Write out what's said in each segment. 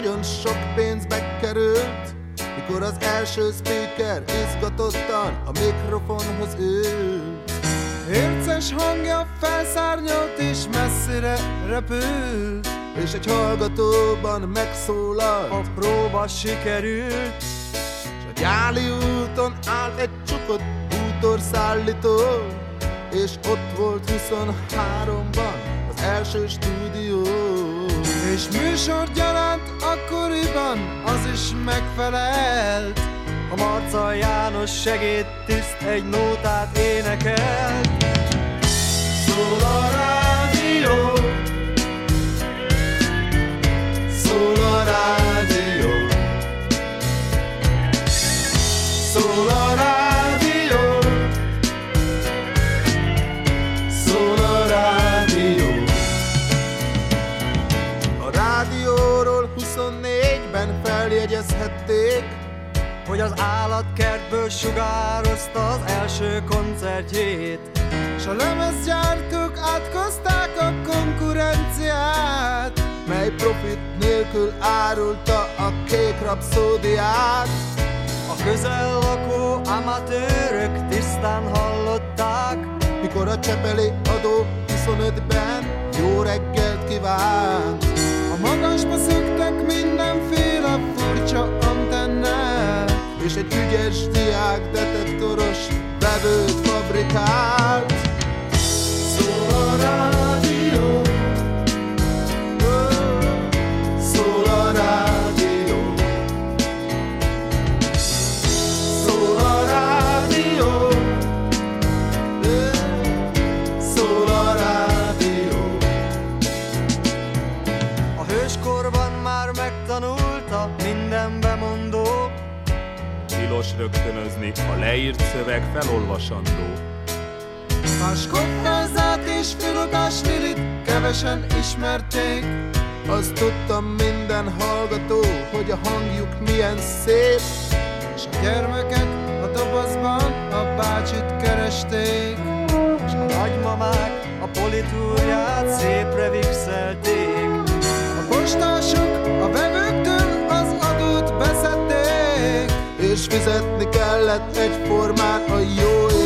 Nagyon sok pénzbe került Mikor az első speaker izgatottan a mikrofonhoz ült. Érces hangja felszárnyolt és messzire repült És egy hallgatóban megszólalt. A próba sikerült. S a gyáli úton állt egy csukott bútorszállító És ott volt 23-ban az első stúdió És műsor gyaránt akkoriban az is megfelelt. A Marca János segédtiszt egy nótát énekelt. Szól a rádió. Szól a rádió feljegyezhették Hogy az állatkertből sugározta az első koncertjét. S a lemezgyártók átkozták a konkurenciát Mely profit nélkül árulta a kék rapszódiát a közel lakó amatőrök tisztán hallották Mikor a csepeli adó 25-ben jó reggelt kívánt. A magasba szöktek mindenféle furcsa antennák És egy ügyes diák detektoros vevőt fabrikált Szól rádió Tilos rögtönözni, a leírt szöveg felolvasandó. Más kockázat és filogás lilit kevesen ismerték. Azt tudtam minden hallgató, hogy a hangjuk milyen szép. És a gyermekek a dobozban a bácsit keresték. És a nagymamák a politúrját szépre vixelték. A postások a vevőktől És fizetni kellett egyformán a jó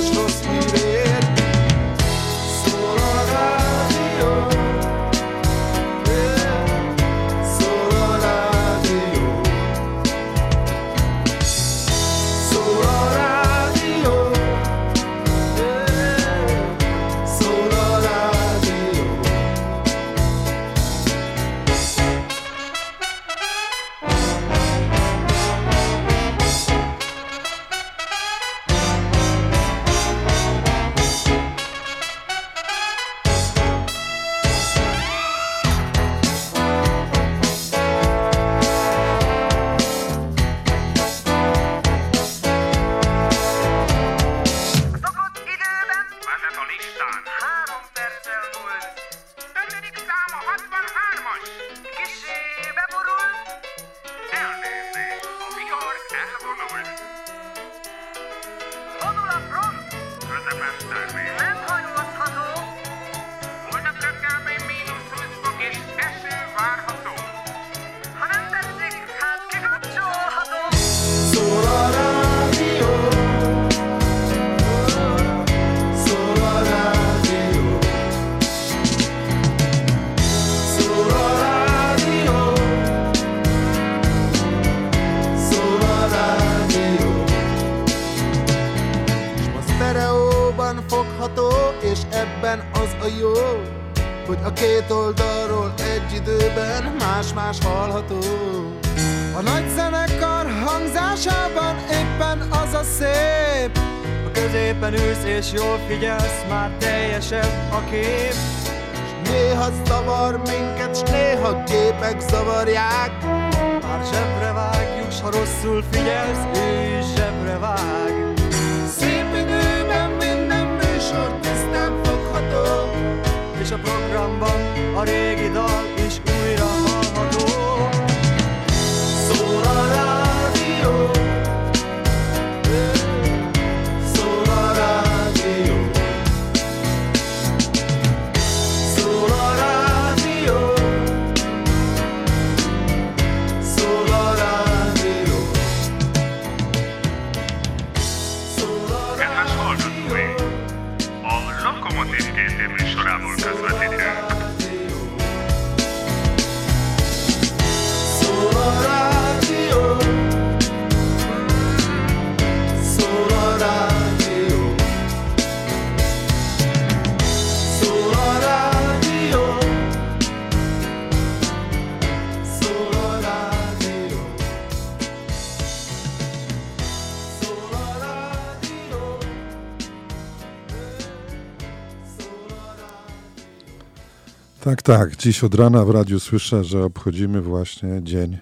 Tak. Dziś od rana w radiu słyszę, że obchodzimy właśnie Dzień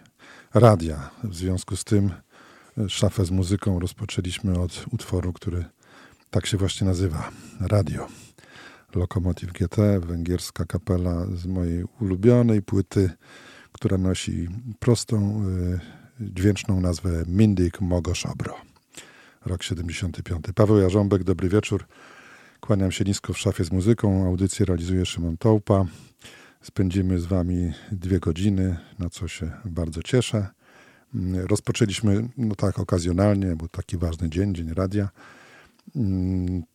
Radia. W związku z tym e, szafę z muzyką rozpoczęliśmy od utworu, który tak się właśnie nazywa. Radio. Lokomotiv GT, węgierska kapela z mojej ulubionej płyty, która nosi prostą, e, dźwięczną nazwę Mindik Mogoszobro. Rok 75. Paweł Jarząbek, dobry wieczór. Kłaniam się nisko w szafie z muzyką. Audycję realizuje Szymon Tołpa. Spędzimy z Wami dwie godziny, na co się bardzo cieszę. Rozpoczęliśmy, no tak, okazjonalnie, bo taki ważny dzień, Dzień Radia.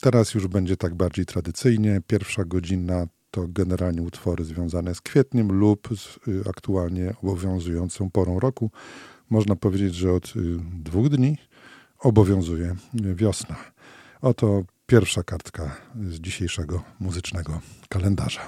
Teraz już będzie tak bardziej tradycyjnie. Pierwsza godzina to generalnie utwory związane z kwietniem lub z y, aktualnie obowiązującą porą roku. Można powiedzieć, że od y, dwóch dni obowiązuje wiosna. Oto pierwsza kartka z dzisiejszego muzycznego kalendarza.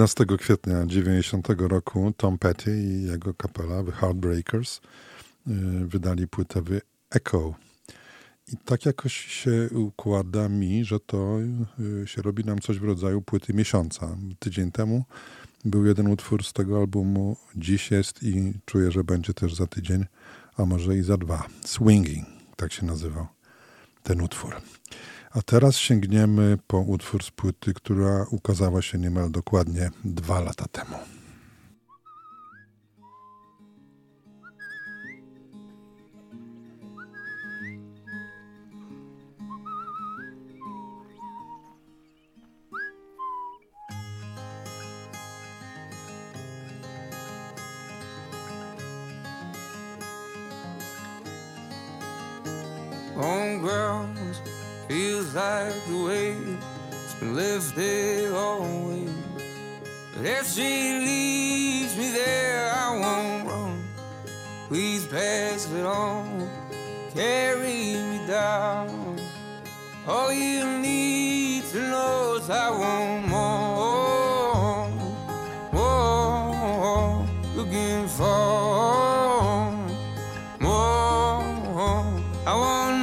13 kwietnia 90 roku Tom Petty i jego kapela The Heartbreakers y, wydali płytę The Echo. I tak jakoś się układa mi, że to y, się robi nam coś w rodzaju płyty miesiąca. Tydzień temu był jeden utwór z tego albumu, dziś jest i czuję, że będzie też za tydzień, a może i za dwa. Swinging, tak się nazywał ten utwór. A teraz sięgniemy po utwór z płyty, która ukazała się niemal dokładnie dwa lata temu. Feels like the weight has been lifted away. But if she leaves me there, I won't run. Please pass it on, carry me down. All you need to know is I want more, more. Looking for more. I want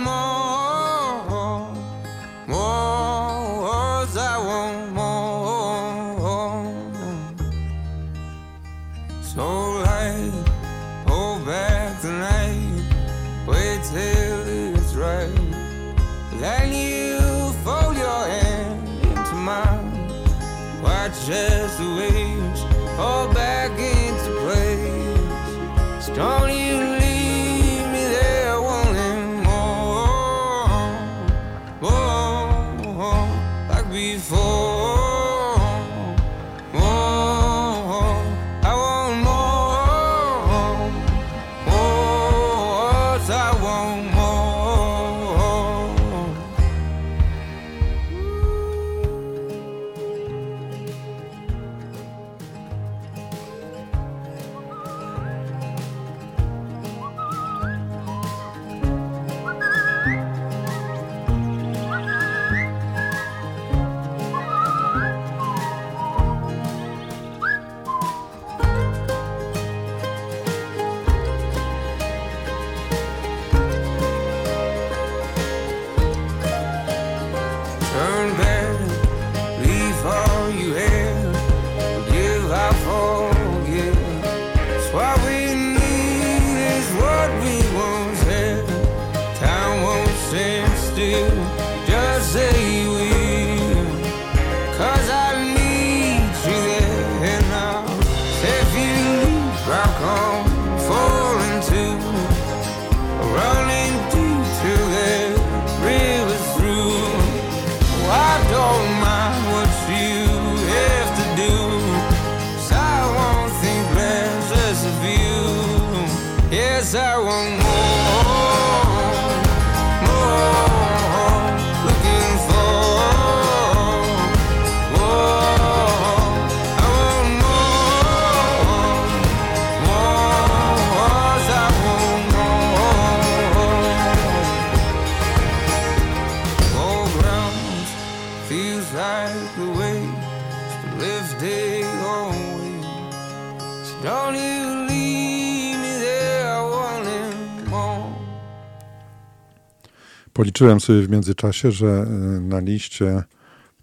Policzyłem sobie w międzyczasie, że y, na liście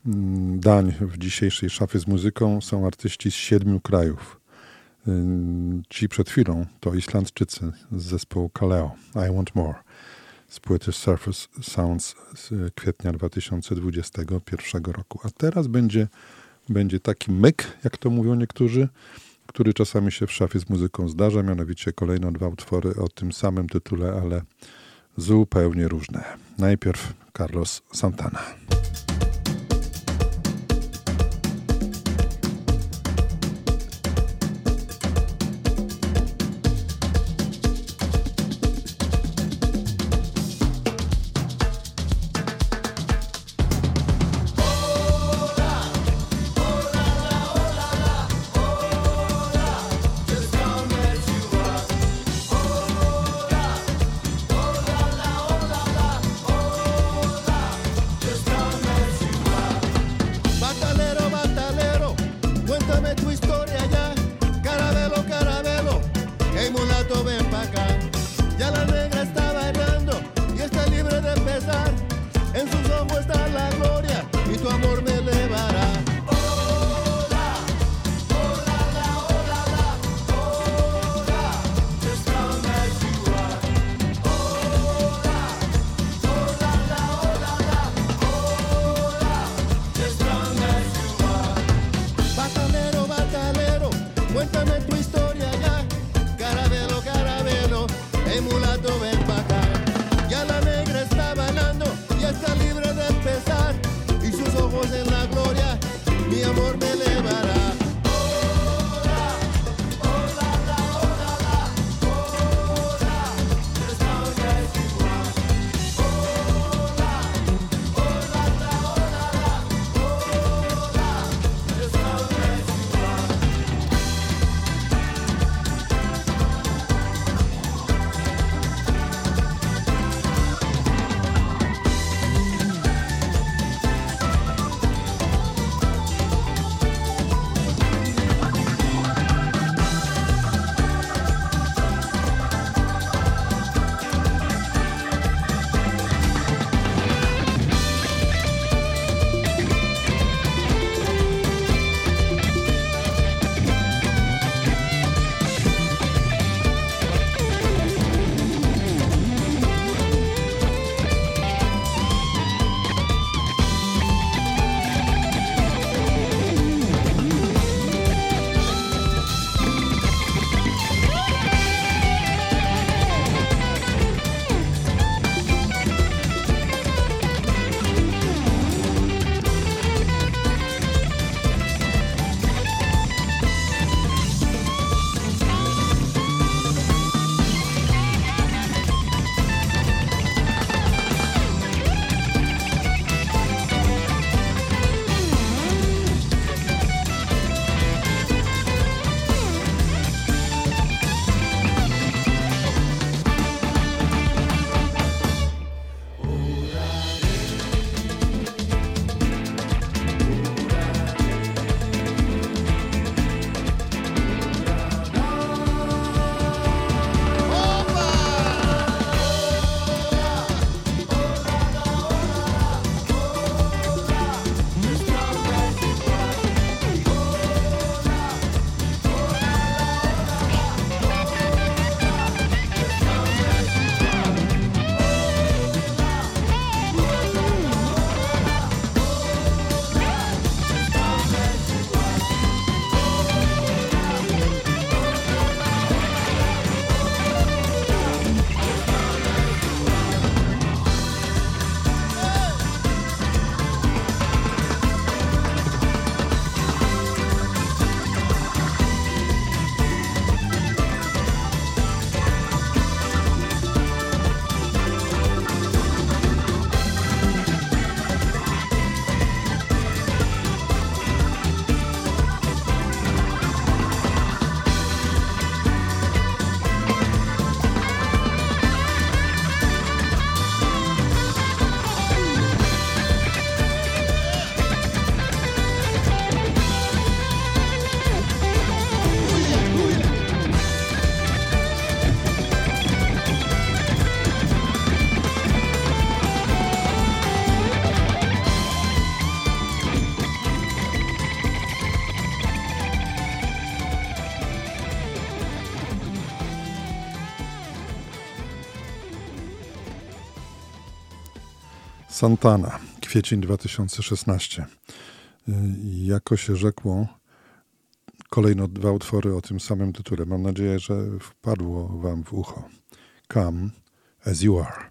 mm, dań w dzisiejszej szafie z muzyką są artyści z siedmiu krajów. Y, Ci przed chwilą to Islandczycy z zespołu Kaleo, I Want More, z płyty Surface Sounds z kwietnia 2021 roku. A teraz będzie, będzie taki myk, jak to mówią niektórzy, który czasami się w szafie z muzyką zdarza, mianowicie kolejno dwa utwory o tym samym tytule, ale zupełnie różne. Najpierw Carlos Santana. Santana, kwiecień 2016. I jako się rzekło, kolejno dwa utwory o tym samym tytule. Mam nadzieję, że wpadło Wam w ucho. Come as you are.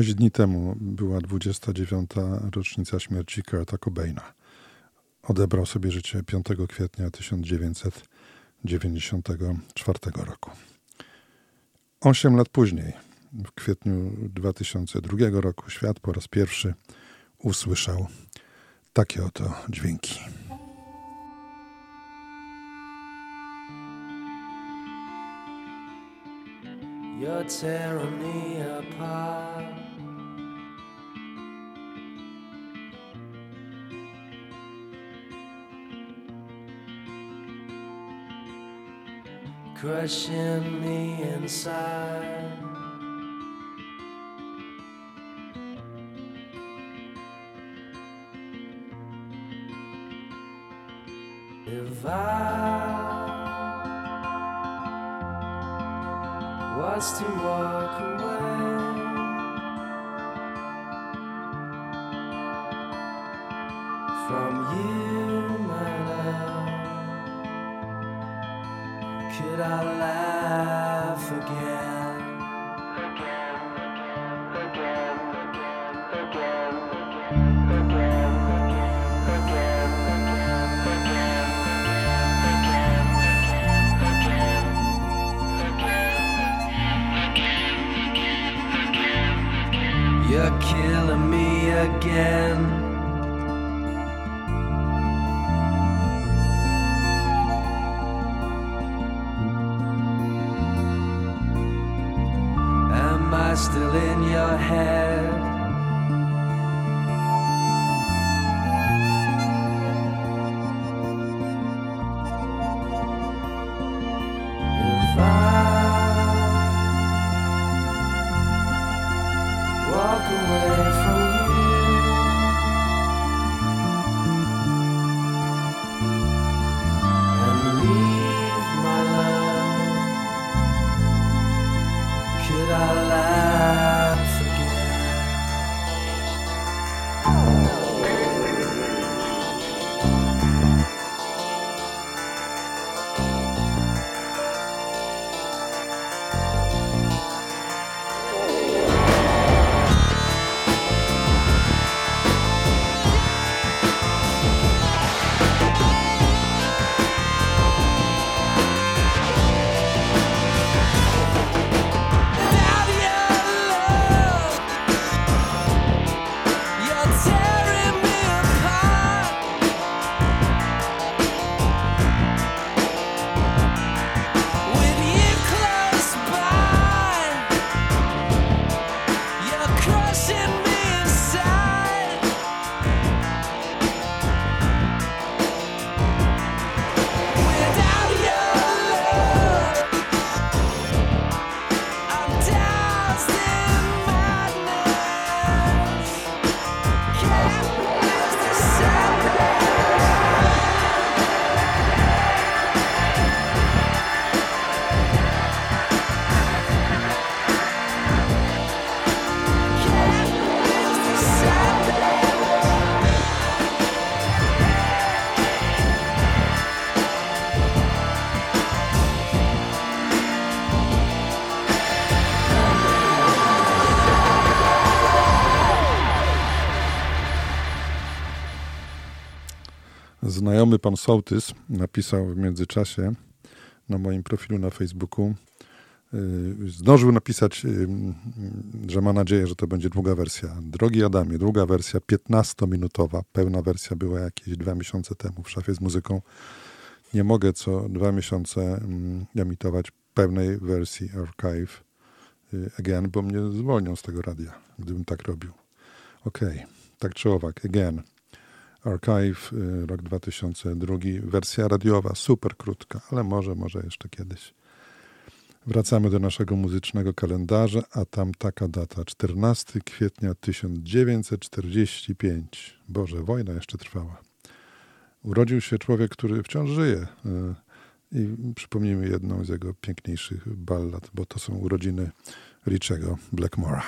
Sześć dni temu była 29. rocznica śmierci Kurta Cobaina. Odebrał sobie życie 5 kwietnia 1994 roku. Osiem lat później, w kwietniu 2002 roku, świat po raz pierwszy usłyszał takie oto dźwięki. You're tearing me apart. Crushing me inside. Znajomy pan Sołtys napisał w międzyczasie na moim profilu na Facebooku, yy, zdążył napisać, yy, że ma nadzieję, że to będzie długa wersja. Drogi Adamie, długa wersja 15-minutowa, pełna wersja była jakieś dwa miesiące temu w szafie z muzyką. Nie mogę co dwa miesiące mm, emitować pełnej wersji archive yy, again, bo mnie zwolnią z tego radia, gdybym tak robił. Okej, tak czy owak, again. Archive, y, rok 2002, wersja radiowa, super krótka, ale może, może jeszcze kiedyś. Wracamy do naszego muzycznego kalendarza, a tam taka data, 14 kwietnia 1945. Boże, wojna jeszcze trwała. Urodził się człowiek, który wciąż żyje. y, I przypomnijmy jedną z jego piękniejszych ballad, bo to są urodziny Richiego Blackmora.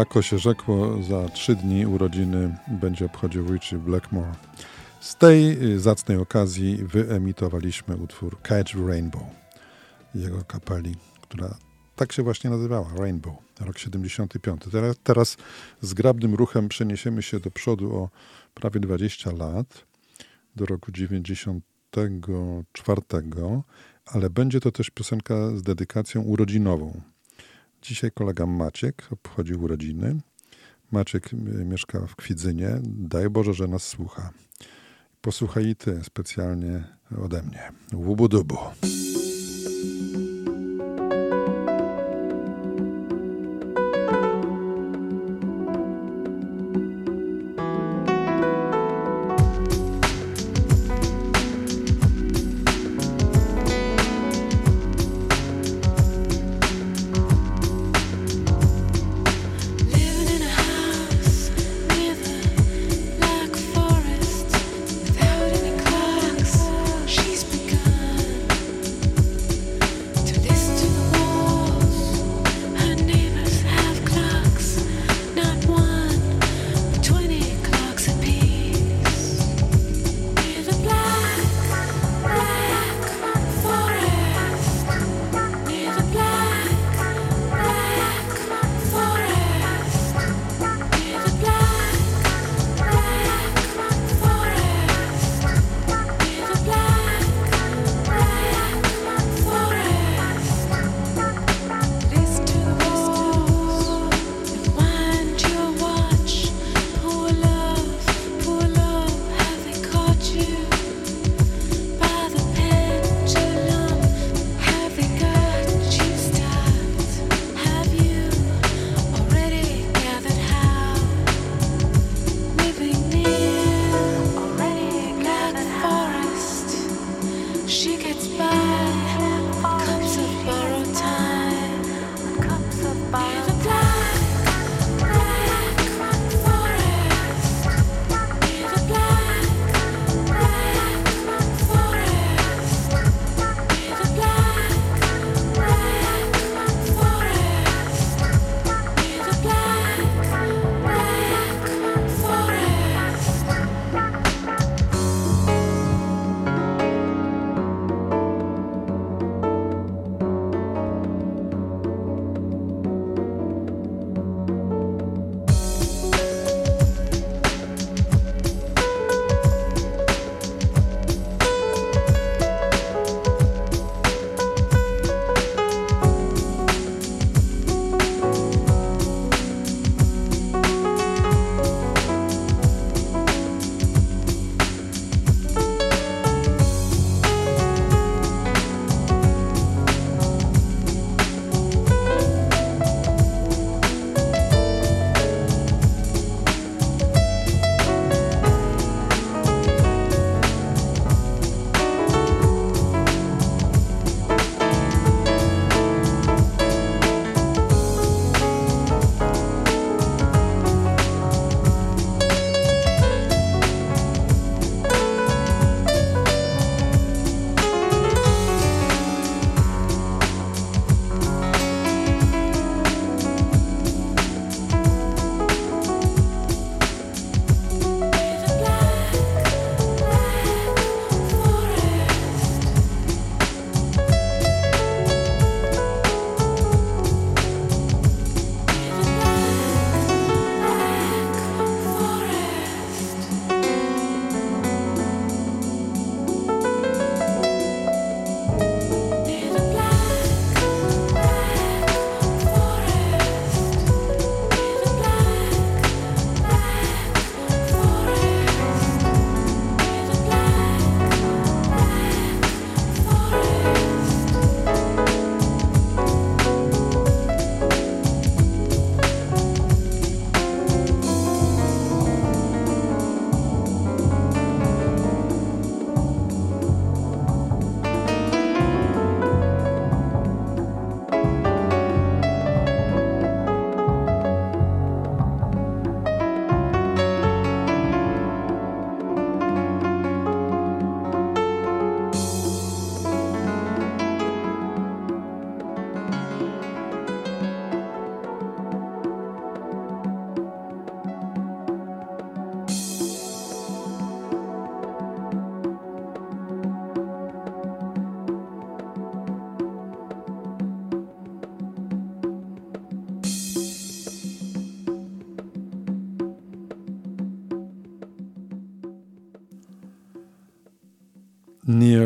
Jako się rzekło, za trzy dni urodziny będzie obchodził Richie Blackmore. Z tej y, zacnej okazji wyemitowaliśmy utwór Catch Rainbow jego kapeli, która tak się właśnie nazywała, Rainbow, rok 75. Teraz, teraz zgrabnym ruchem przeniesiemy się do przodu o prawie 20 lat, do roku 94, ale będzie to też piosenka z dedykacją urodzinową. Dzisiaj kolega Maciek obchodzi urodziny. Maciek mieszka w Kwidzynie. Daj Boże, że nas słucha. Posłuchaj i ty specjalnie ode mnie. Łubu dubu.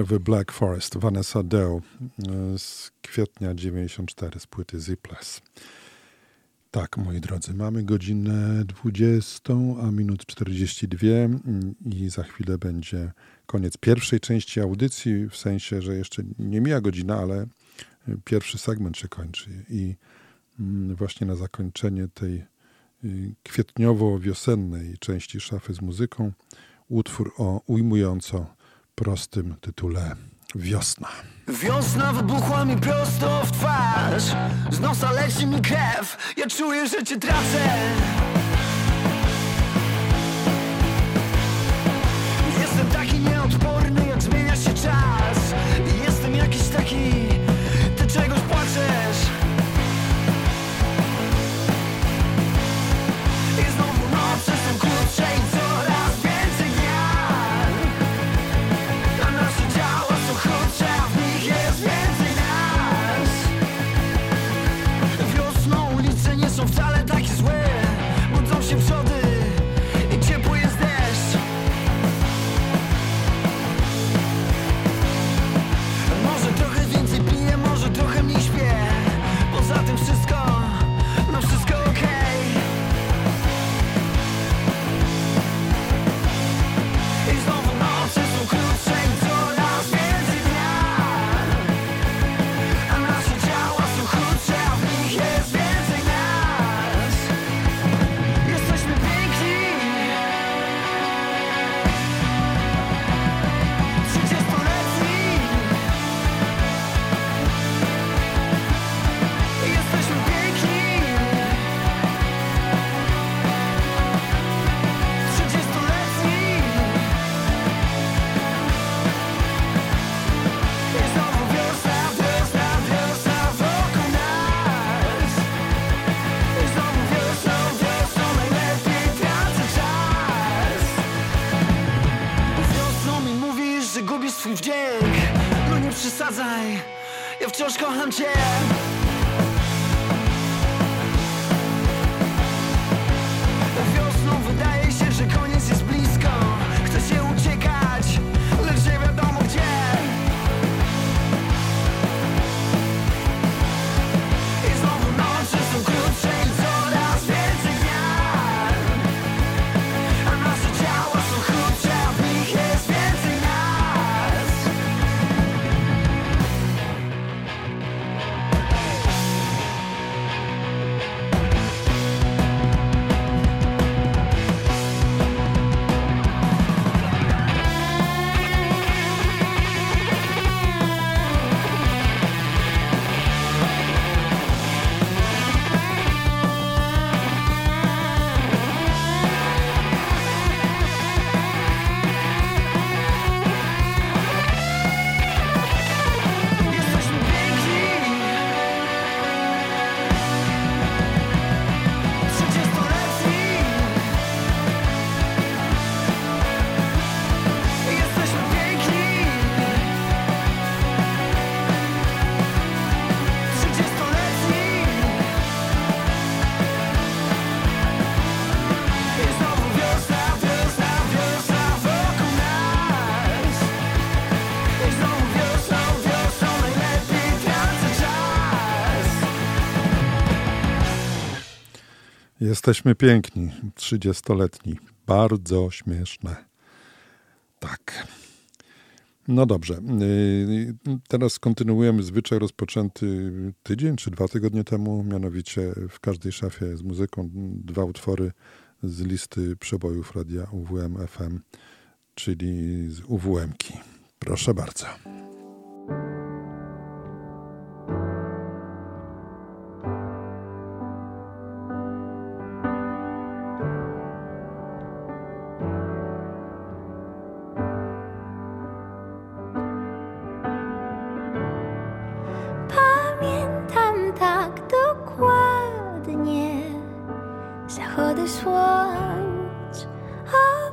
The Black Forest, Vanessa Deo e, z kwietnia 94 z płyty Zipless. Tak, moi drodzy, mamy godzinę 20, a minut 42 mm, i za chwilę będzie koniec pierwszej części audycji, w sensie, że jeszcze nie mija godzina, ale e, pierwszy segment się kończy i mm, właśnie na zakończenie tej y, kwietniowo-wiosennej części szafy z muzyką utwór o ujmująco prostym tytule Wiosna. Wiosna wybuchła mi prosto w twarz. Z nosa leci mi krew. Ja czuję, że cię tracę. Jestem taki nieodporny, jak zmienia się czas. Jestem jakiś taki gubisz swój wdzięk. No nie przesadzaj, ja wciąż kocham cię Jesteśmy piękni, trzydziestoletni. Bardzo śmieszne. Tak. No dobrze. Yy, Teraz kontynuujemy zwyczaj rozpoczęty tydzień czy dwa tygodnie temu. Mianowicie w każdej szafie z muzyką dwa utwory z listy przebojów radia UWM FM, czyli z UWM-ki. Proszę bardzo. słońc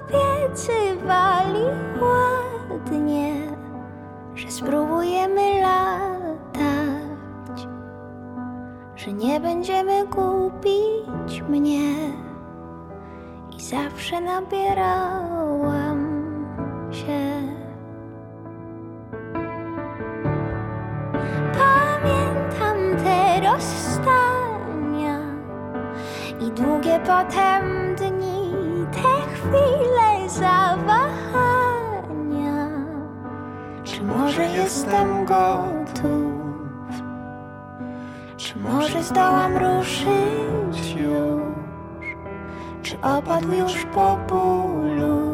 obiecywali ładnie, że spróbujemy latać, że nie będziemy gubić mnie i zawsze nabierałam się. Pamiętam te rozstania długie potem dni, te chwile zawahania. Czy może jestem gotów? Czy może zdołam ruszyć już? Czy opadł już po bólu?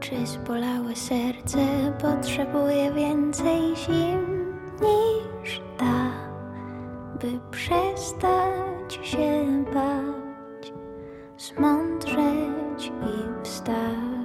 Czy zbolałe serce potrzebuje więcej zim niż ta, by przestać się bać, zmądrzeć i wstać?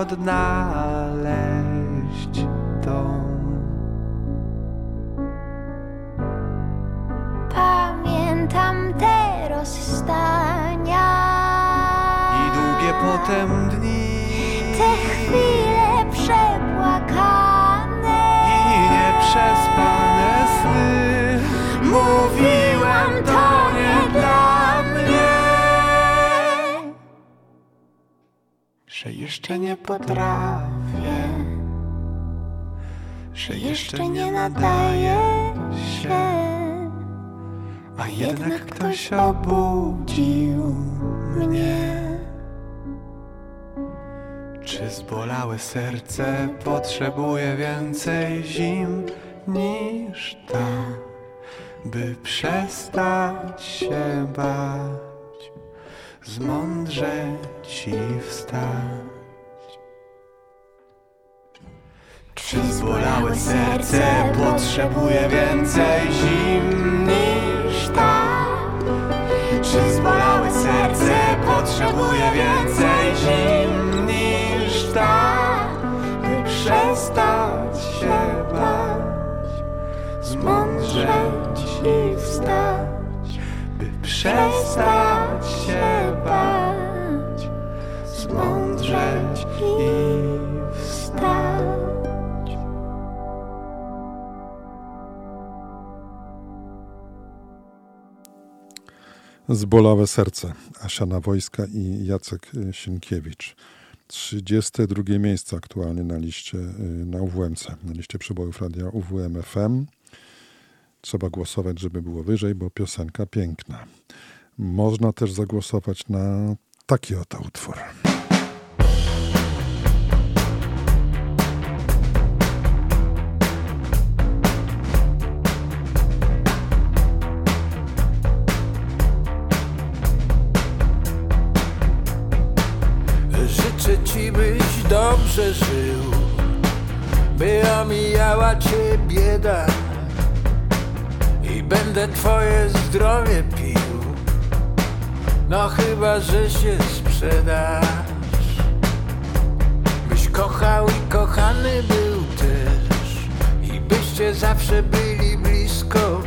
Odnaleźć dom. Pamiętam te rozstania I długie potem dni Te jeszcze nie potrafię Że jeszcze nie nadaje się A jednak ktoś obudził mnie Czy zbolałe serce potrzebuje więcej zim niż ta, by przestać się bać, zmądrzeć i wstać? Czy zbolałe serce potrzebuje więcej zim niż ta? Czy zbolałe serce potrzebuje więcej zim niż ta? By przestać się bać, zmądrzeć i wstać. By przestać się bać, zmądrzeć i wstać. Zbolałe serce. Asiana Wojska i Jacek y, Sienkiewicz. 32 miejsce aktualnie na liście y, na UWMC, na liście przebojów radia UWM FM. Trzeba głosować, żeby było wyżej, bo piosenka piękna. Można też zagłosować na taki oto utwór. Życzę ci byś dobrze żył By omijała cię bieda. I będę twoje zdrowie pił. No chyba, że się sprzedasz. Byś kochał i kochany był też. I byście zawsze byli blisko.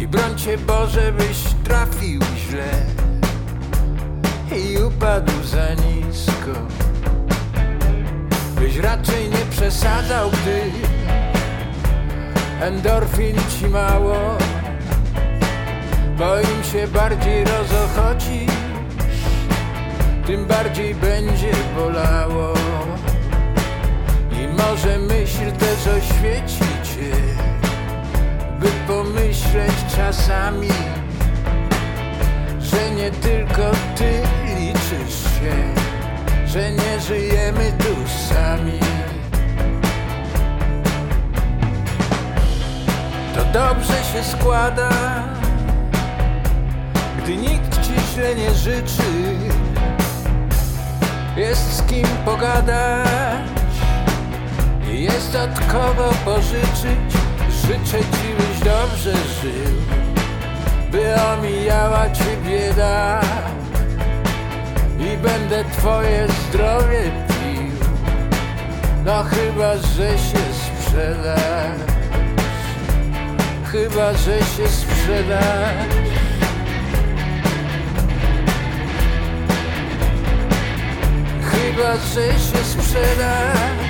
I broń cię Boże, byś trafił źle i upadł za nisko. Byś raczej nie przesadzał, gdy endorfin ci mało, bo im się bardziej rozochodzisz, tym bardziej będzie bolało. I może myśl też oświeci cię, by pomyśleć czasami że nie tylko ty liczysz się, że nie żyjemy tu sami. To dobrze się składa, gdy nikt ci źle nie życzy. Jest z kim pogadać jest od kogo pożyczyć. Życzę ci, byś dobrze żył by omijała ci bieda i będę twoje zdrowie pił. No chyba, że się sprzedasz, chyba, że się sprzedasz. Chyba, że się sprzedasz.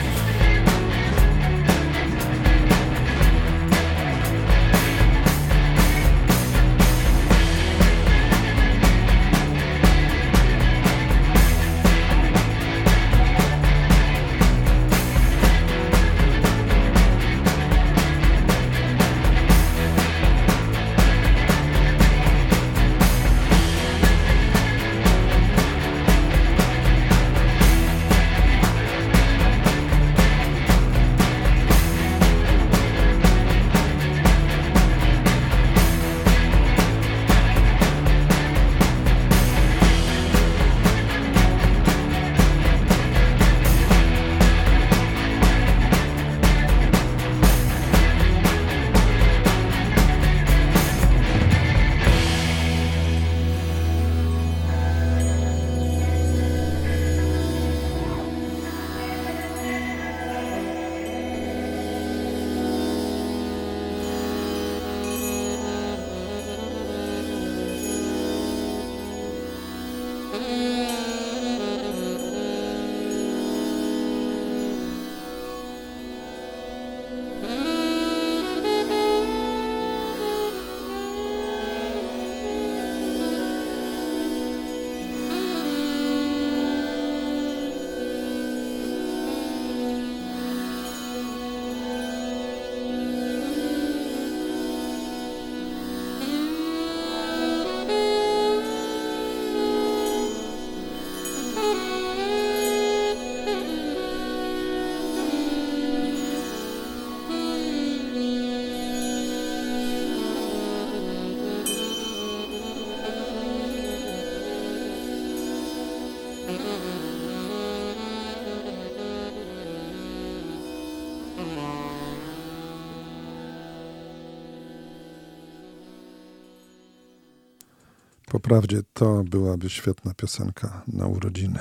Poprawdzie to byłaby świetna piosenka na urodziny.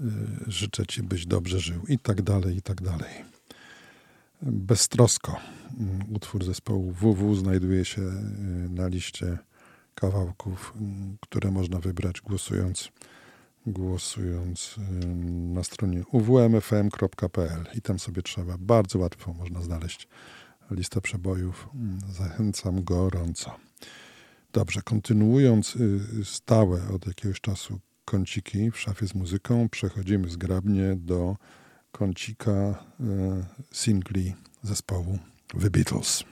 Y, Życzę Ci, byś dobrze żył i tak dalej, i tak dalej. Beztrosko. Mm, Utwór zespołu WW znajduje się y, na liście kawałków, mm, które można wybrać głosując, głosując y, na stronie uwmfm.pl i tam sobie trzeba, bardzo łatwo można znaleźć listę przebojów. Mm, Zachęcam gorąco. Dobrze, kontynuując y, stałe od jakiegoś czasu kąciki w szafie z muzyką, przechodzimy zgrabnie do kącika y, singli zespołu The Beatles.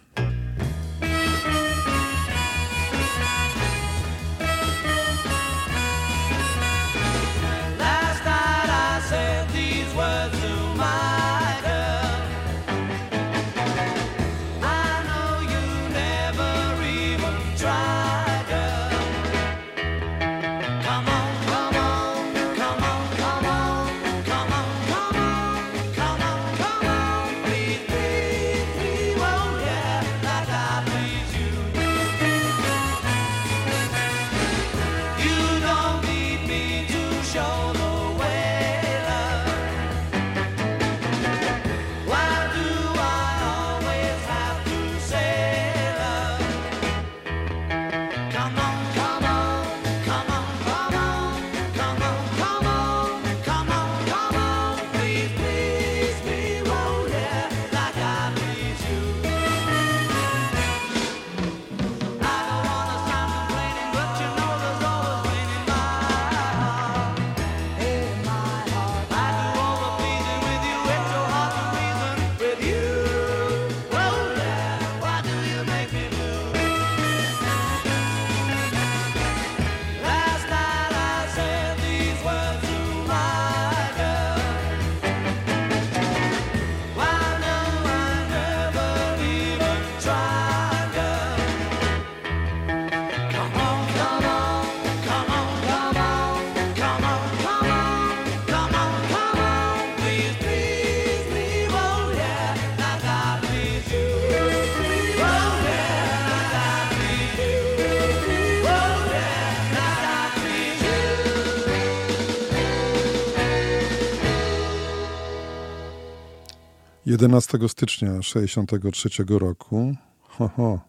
11 stycznia 63 roku, ho, ho,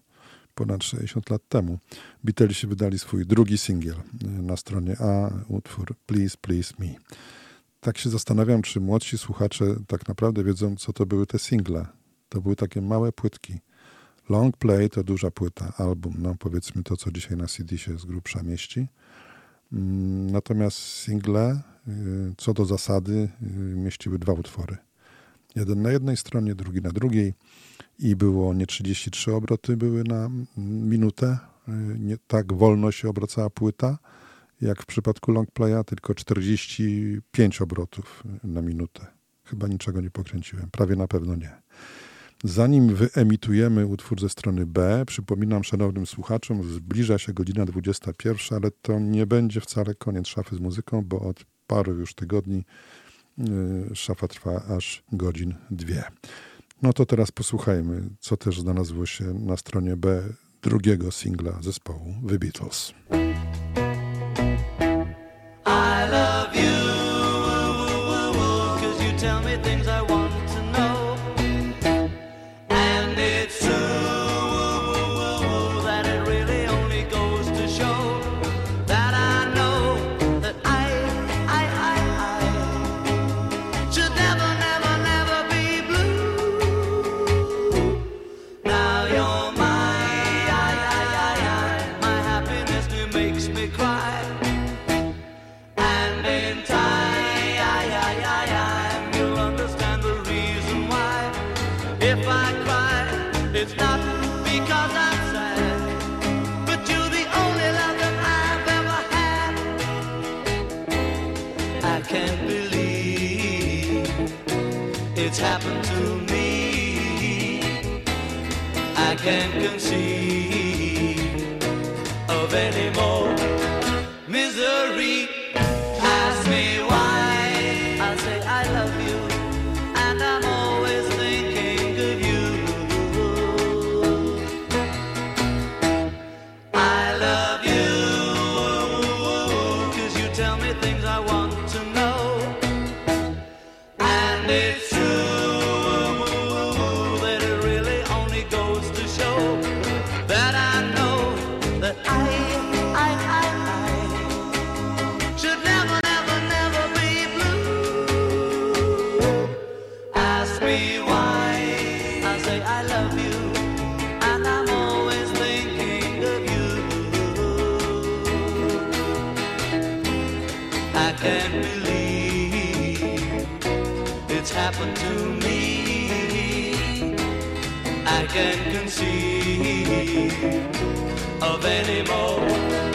ponad 60 lat temu, Beatlesi wydali swój drugi singiel na stronie A, utwór Please, Please Me. Tak się zastanawiam, czy młodsi słuchacze tak naprawdę wiedzą, co to były te single. To były takie małe płytki. Long Play to duża płyta, album, no powiedzmy to, co dzisiaj na CD się z grubsza mieści. Mm, Natomiast single, y, co do zasady, y, mieściły dwa utwory. Jeden na jednej stronie, drugi na drugiej i było nie 33 obroty były na minutę, y, nie tak wolno się obracała płyta, jak w przypadku long playa, tylko 45 obrotów na minutę. Chyba niczego nie pokręciłem, prawie na pewno nie. Zanim wyemitujemy utwór ze strony B, przypominam szanownym słuchaczom, zbliża się godzina 21, ale to nie będzie wcale koniec szafy z muzyką, bo od paru już tygodni y, szafa trwa aż godzin dwie. No to teraz posłuchajmy, co też znalazło się na stronie B drugiego singla zespołu The Beatles. I love you, I to me. I can't conceive of any more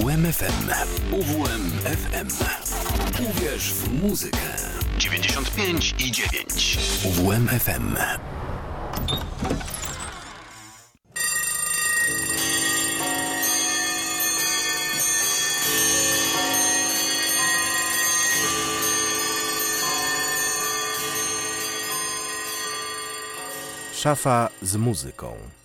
UWMFM. UWMFM. Uwierz w muzykę. 95 i 9. UWMFM. Szafa z muzyką.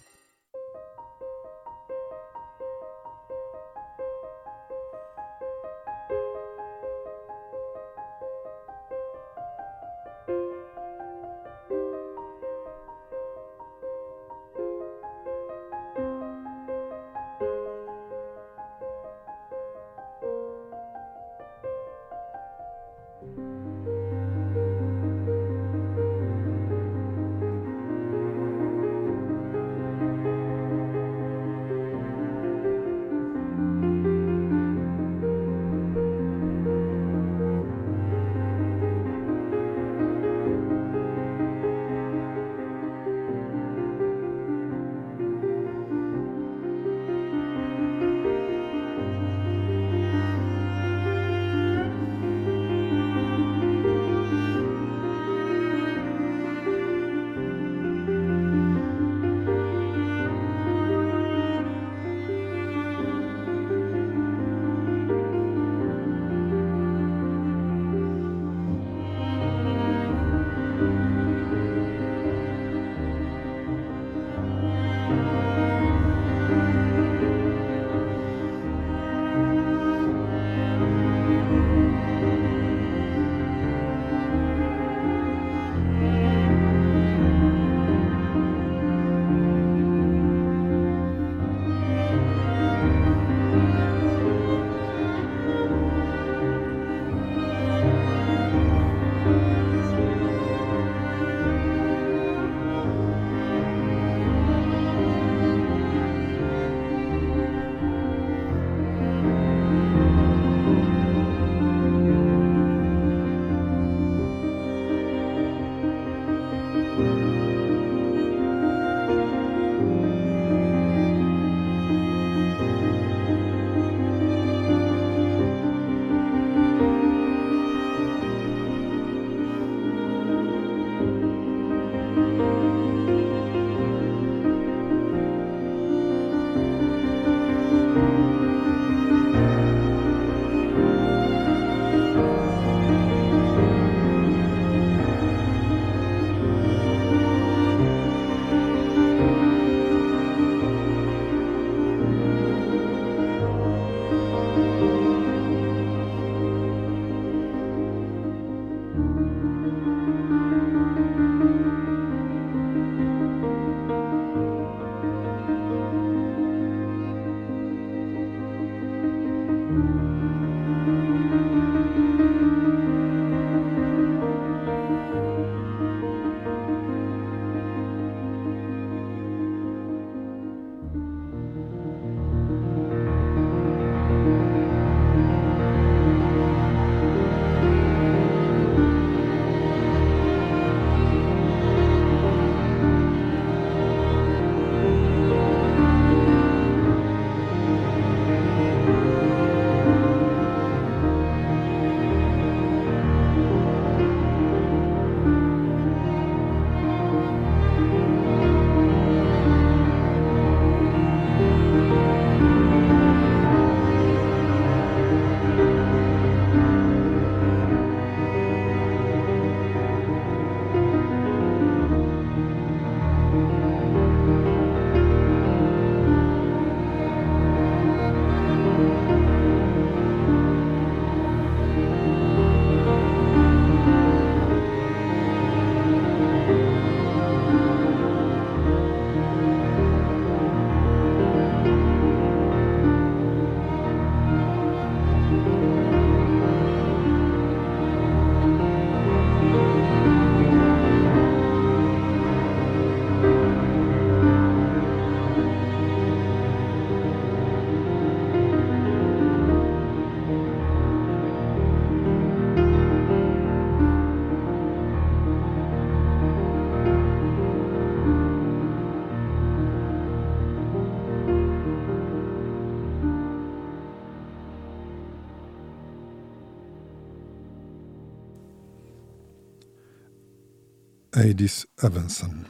Adis Evanson.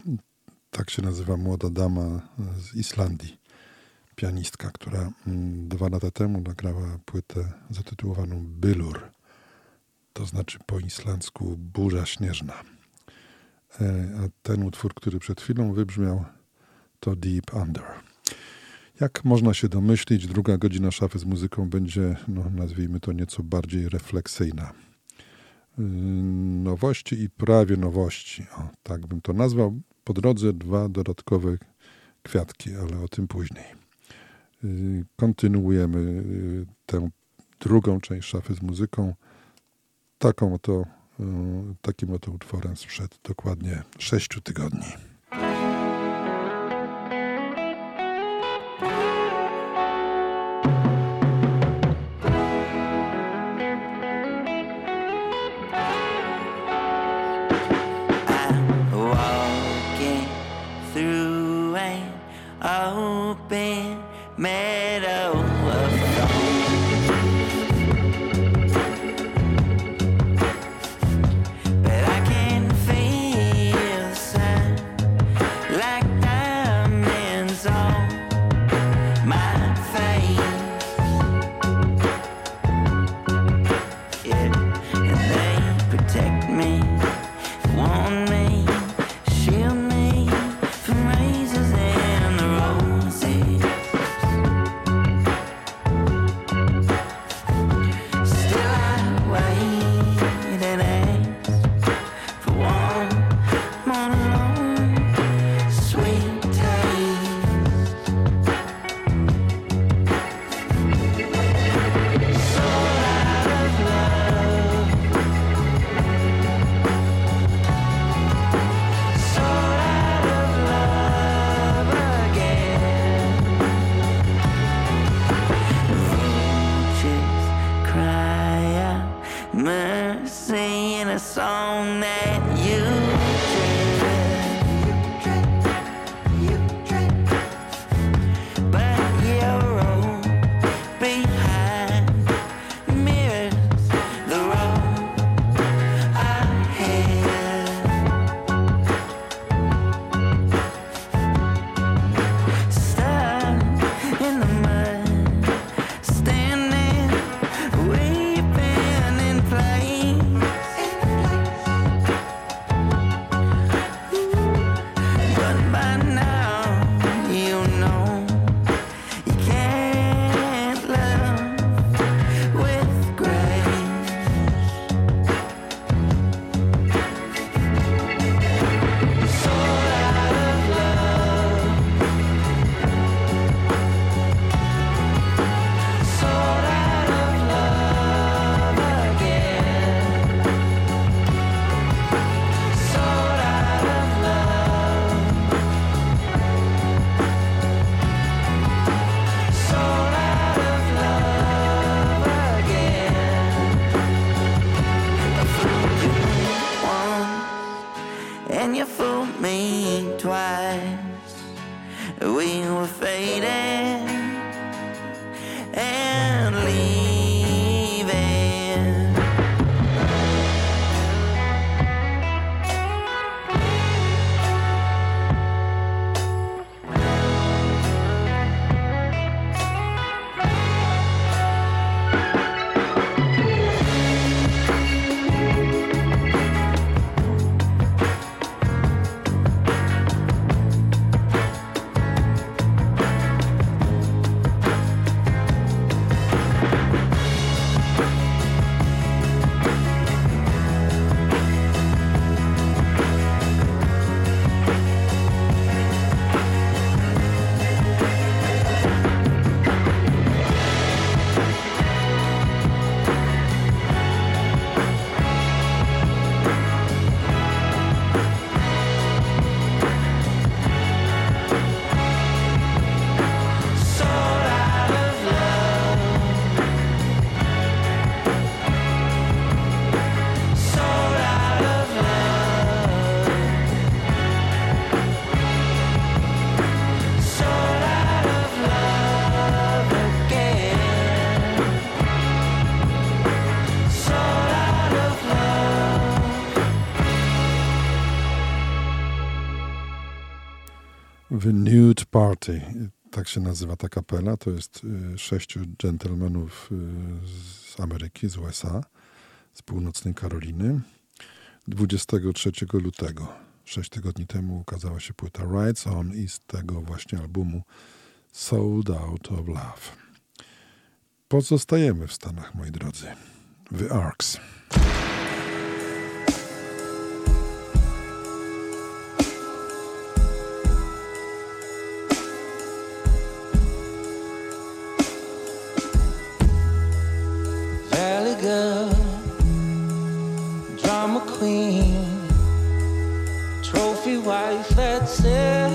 Tak się nazywa młoda dama z Islandii. Pianistka, która mm, dwa lata temu nagrała płytę zatytułowaną Bylur. To znaczy po islandzku burza śnieżna. E, A ten utwór, który przed chwilą wybrzmiał, to Deep Under. Jak można się domyślić, druga godzina szafy z muzyką będzie, no, nazwijmy to nieco bardziej refleksyjna. Yy, Nowości i prawie nowości, o, tak bym to nazwał. Po drodze dwa dodatkowe kwiatki, ale o tym później. Yy, Kontynuujemy yy, tę drugą część szafy z muzyką. Taką oto, takim oto utworem sprzed dokładnie sześciu tygodni. Nude Party. Tak się nazywa ta kapela. To jest y, sześciu dżentelmenów y, z Ameryki, z USA, z północnej Karoliny. 23 lutego, sześć tygodni temu, ukazała się płyta Rides On i z tego właśnie albumu Sold Out of Love. Pozostajemy w Stanach, moi drodzy. The Arcs. life that's it.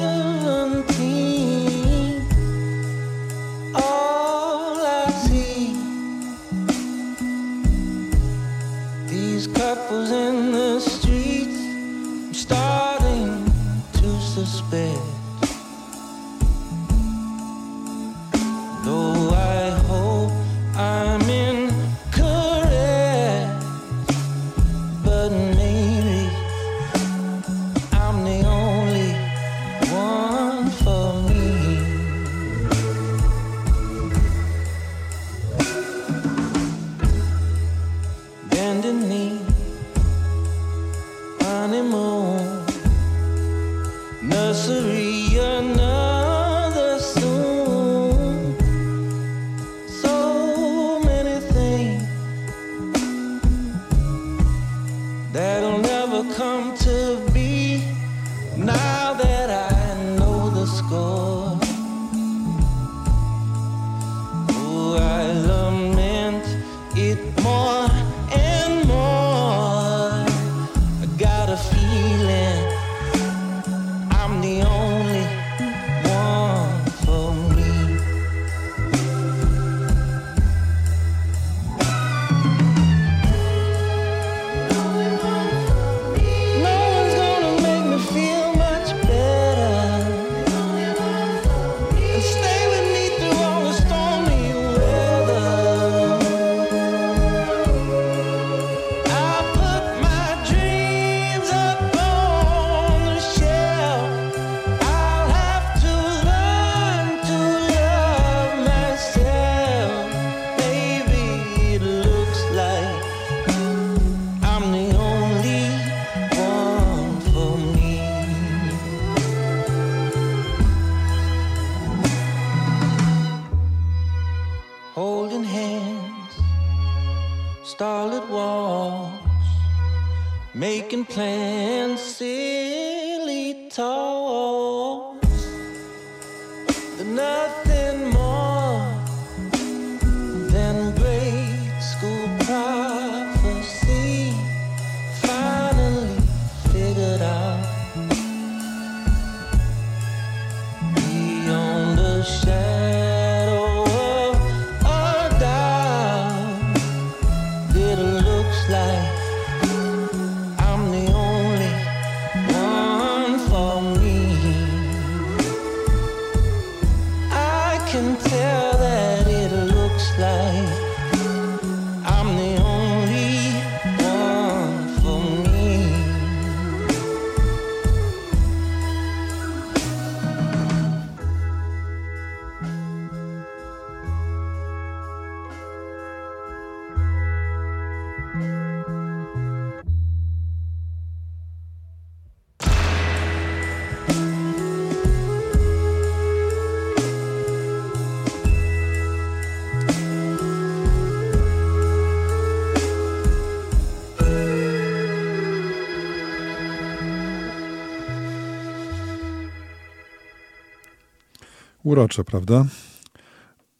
Urocze, prawda?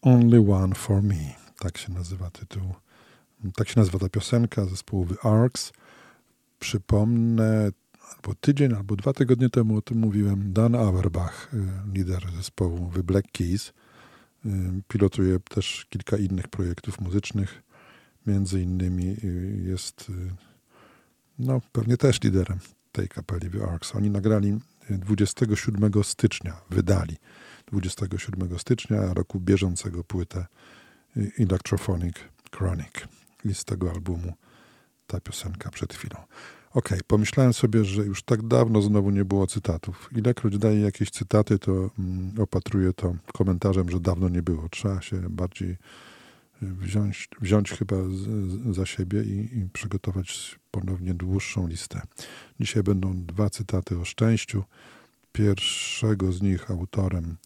Only One for Me. Tak się nazywa tytuł. Tak się nazywa ta piosenka zespołu The Arcs. Przypomnę, albo tydzień, albo dwa tygodnie temu o tym mówiłem. Dan Auerbach, y, lider zespołu The Black Keys, y, pilotuje też kilka innych projektów muzycznych. Między innymi y, jest no, pewnie też liderem tej kapeli The Arcs. Oni nagrali y, 27 stycznia, wydali 27 stycznia roku bieżącego płytę Electrophonic Chronic. I z tego albumu ta piosenka przed chwilą. Okej, pomyślałem sobie, że już tak dawno znowu nie było cytatów. Ilekroć daję jakieś cytaty, to mm, opatruję to komentarzem, że dawno nie było. Trzeba się bardziej y, wziąć, wziąć chyba za siebie i, i przygotować ponownie dłuższą listę. Dzisiaj będą dwa cytaty o szczęściu. Pierwszego z nich autorem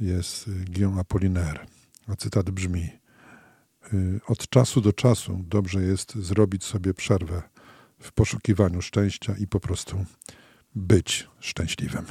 jest y, Guillaume Apollinaire, a cytat brzmi y, Od czasu do czasu dobrze jest zrobić sobie przerwę w poszukiwaniu szczęścia i po prostu być szczęśliwym.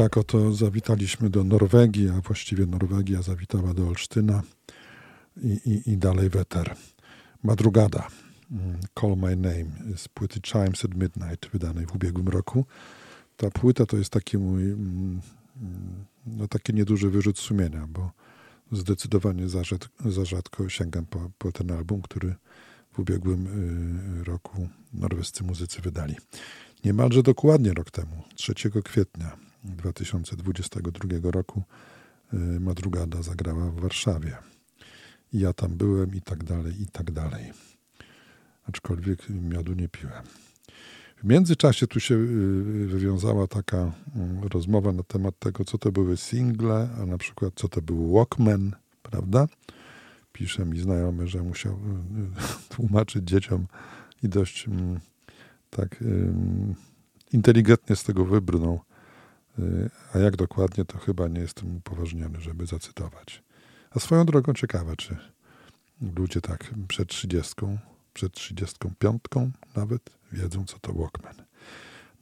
Tak oto zawitaliśmy do Norwegii, a właściwie Norwegia zawitała do Olsztyna i, i, i dalej weter. Madrugada, mm, Call My Name z płyty Chimes at Midnight, wydanej w ubiegłym roku. Ta płyta to jest taki mój, mm, mm, no taki nieduży wyrzut sumienia, bo zdecydowanie za, za rzadko sięgam po, po ten album, który w ubiegłym y, roku norwescy muzycy wydali. Niemalże dokładnie rok temu, 3 kwietnia 2022 roku, y, Madrugada zagrała w Warszawie. I ja tam byłem i tak dalej, i tak dalej. Aczkolwiek miodu nie piłem. W międzyczasie tu się y, wywiązała taka mm, rozmowa na temat tego, co to były single, a na przykład co to był Walkman, prawda? Pisze mi znajomy, że musiał y, tłumaczyć dzieciom i dość mm, tak inteligentnie z tego wybrnął. Y, A jak dokładnie, to chyba nie jestem upoważniony, żeby zacytować. A swoją drogą ciekawe, czy ludzie tak przed 30, przed 35 nawet wiedzą, co to Walkman.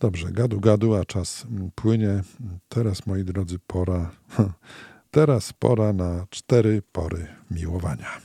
Dobrze, gadu gadu, a czas płynie. Teraz, moi drodzy, pora. Teraz pora na cztery pory miłowania.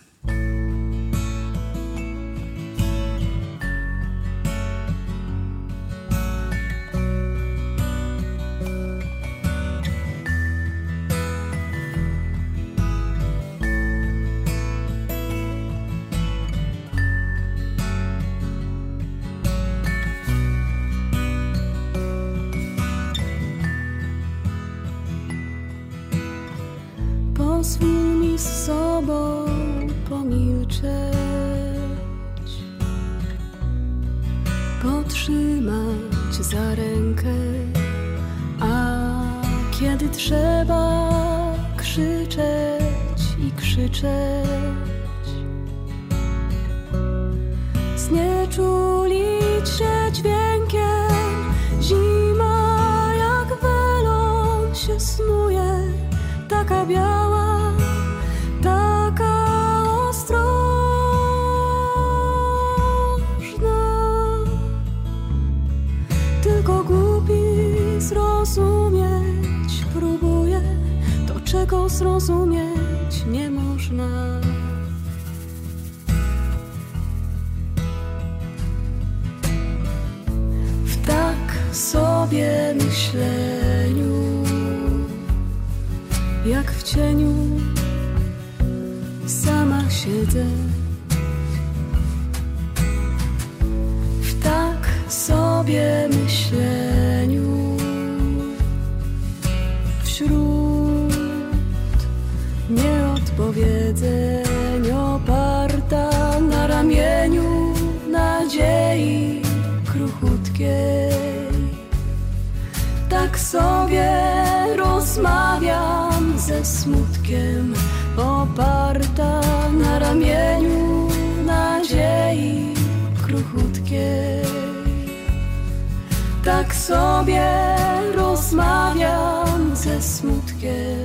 Pozwól mi z sobą pomilczeć, potrzymać za rękę, a kiedy trzeba krzyczeć i krzyczeć, znieczulić się dźwiękiem, zima jak welon się snuje taka biała, to, czego zrozumieć nie można. W tak sobie myśleniu ze smutkiem, oparta na ramieniu nadziei kruchutkiej. Tak sobie rozmawiam ze smutkiem.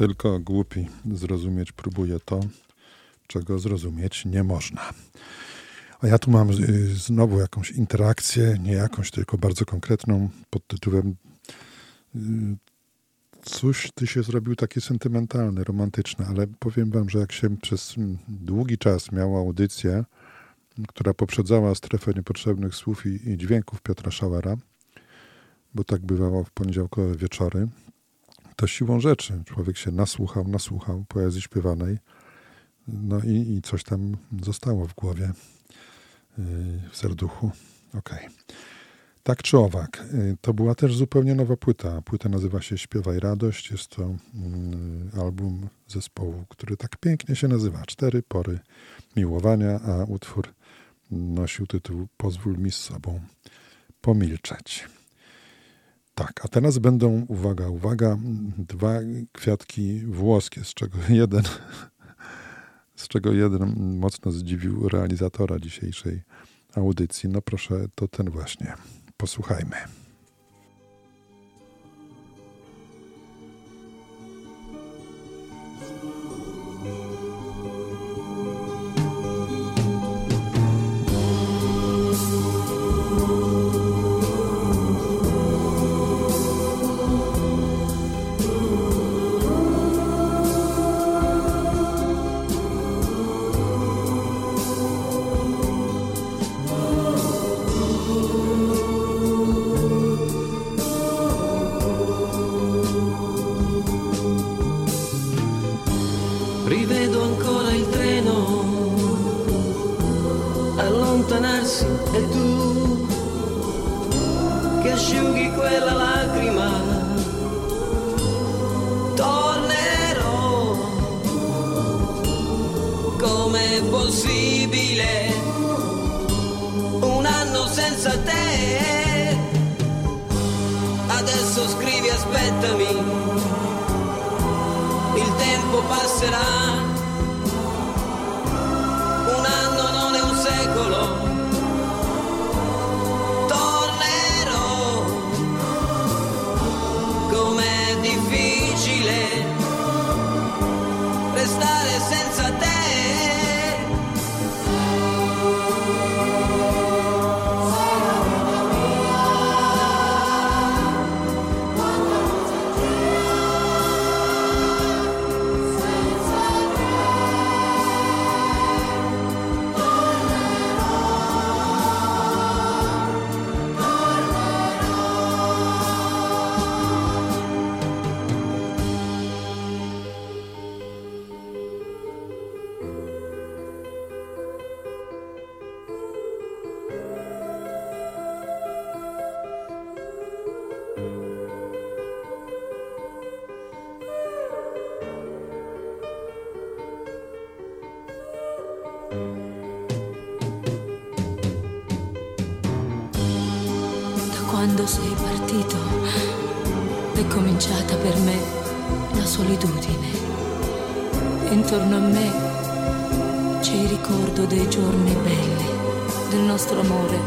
Tylko głupi zrozumieć próbuje to, czego zrozumieć nie można. A ja tu mam y, znowu jakąś interakcję, nie jakąś, tylko bardzo konkretną, pod tytułem y, Cóż ty się zrobił taki sentymentalny, romantyczny, ale powiem wam, że jak się przez długi czas miała audycję, która poprzedzała strefę niepotrzebnych słów i, i dźwięków Piotra Szałera, bo tak bywało w poniedziałkowe wieczory, to siłą rzeczy człowiek się nasłuchał, nasłuchał poezji śpiewanej, no i, i coś tam zostało w głowie, yy, w serduchu. Okej. Tak czy owak, yy, to była też zupełnie nowa płyta. Płyta nazywa się Śpiewaj Radość. Jest to yy, album zespołu, który tak pięknie się nazywa. Cztery pory miłowania, a utwór nosił tytuł Pozwól mi z sobą pomilczeć. Tak, a teraz będą, uwaga, uwaga, dwa kwiatki włoskie, z czego jeden, z czego jeden mocno zdziwił realizatora dzisiejszej audycji. No proszę, to ten właśnie. Posłuchajmy. Quando sei partito è cominciata per me la solitudine. Intorno a me c'è il ricordo dei giorni belli, del nostro amore.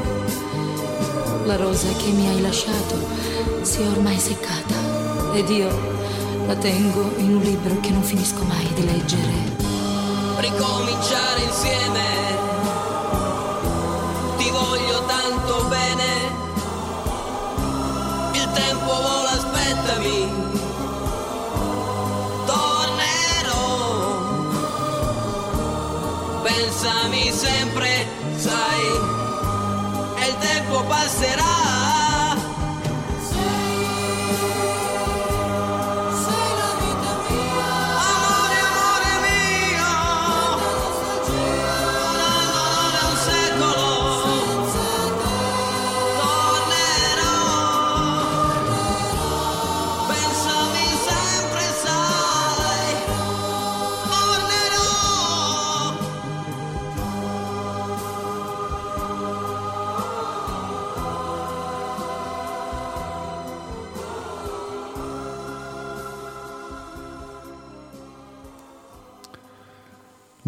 La rosa che mi hai lasciato si è ormai seccata ed io la tengo in un libro che non finisco mai di leggere. ricominciare insieme. Pensami sempre, sai, e il tempo passerà.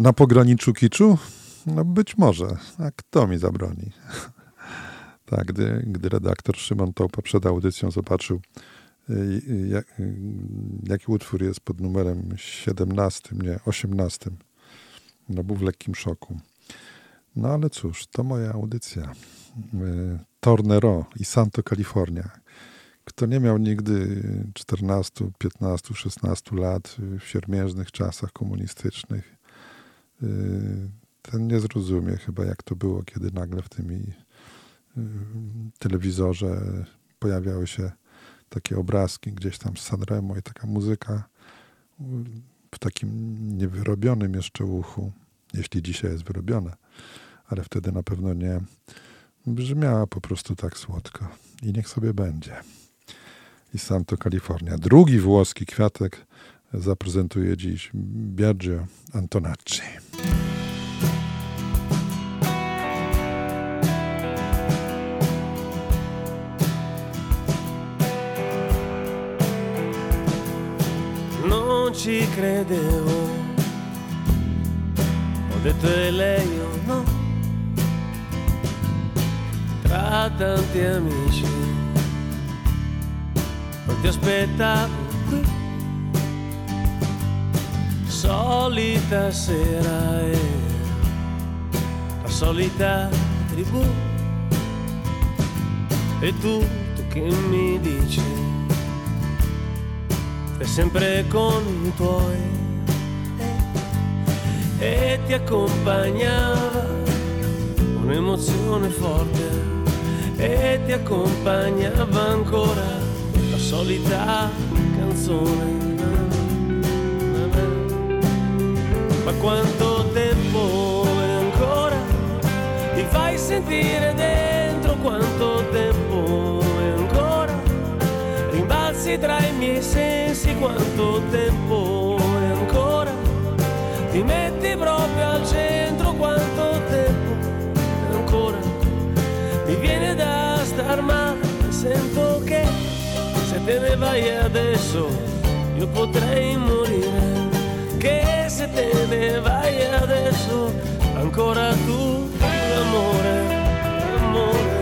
Na pograniczu kiczu? No być może. A kto mi zabroni? tak, gdy, gdy redaktor Szymon Tołpa przed audycją zobaczył, y, jak, y, jaki utwór jest pod numerem 17, nie, 18, no był w lekkim szoku. No ale cóż, to moja audycja. Y, Tornero i Santo California. Kto nie miał nigdy 14, 15, 16 lat w siermiężnych czasach komunistycznych, ten nie zrozumie chyba, jak to było, kiedy nagle w tym i, y, telewizorze pojawiały się takie obrazki gdzieś tam z Sanremo i taka muzyka y, w takim niewyrobionym jeszcze uchu, jeśli dzisiaj jest wyrobione, ale wtedy na pewno nie, brzmiała po prostu tak słodko. I niech sobie będzie. I Santo California. Drugi włoski kwiatek zaprezentuje dziś Biagio Antonacci. non ci credevo. Ho detto è lei o no? Tra tanti amici, non ti aspettavo qui. Solita sera e la solita tribù. E tu, tu che mi dici? è sempre con i tuoi e ti accompagnava un'emozione forte e ti accompagnava ancora la solita canzone. Ma quanto tempo è ancora? Ti fai sentire dentro quanto tempo è ancora? rimbalzi tra i miei sensi quanto tempo è ancora ti metti proprio al centro quanto tempo è ancora mi viene da star male sento che se te ne vai adesso io potrei morire che te ne vai adesso. Ancora tu amore amore.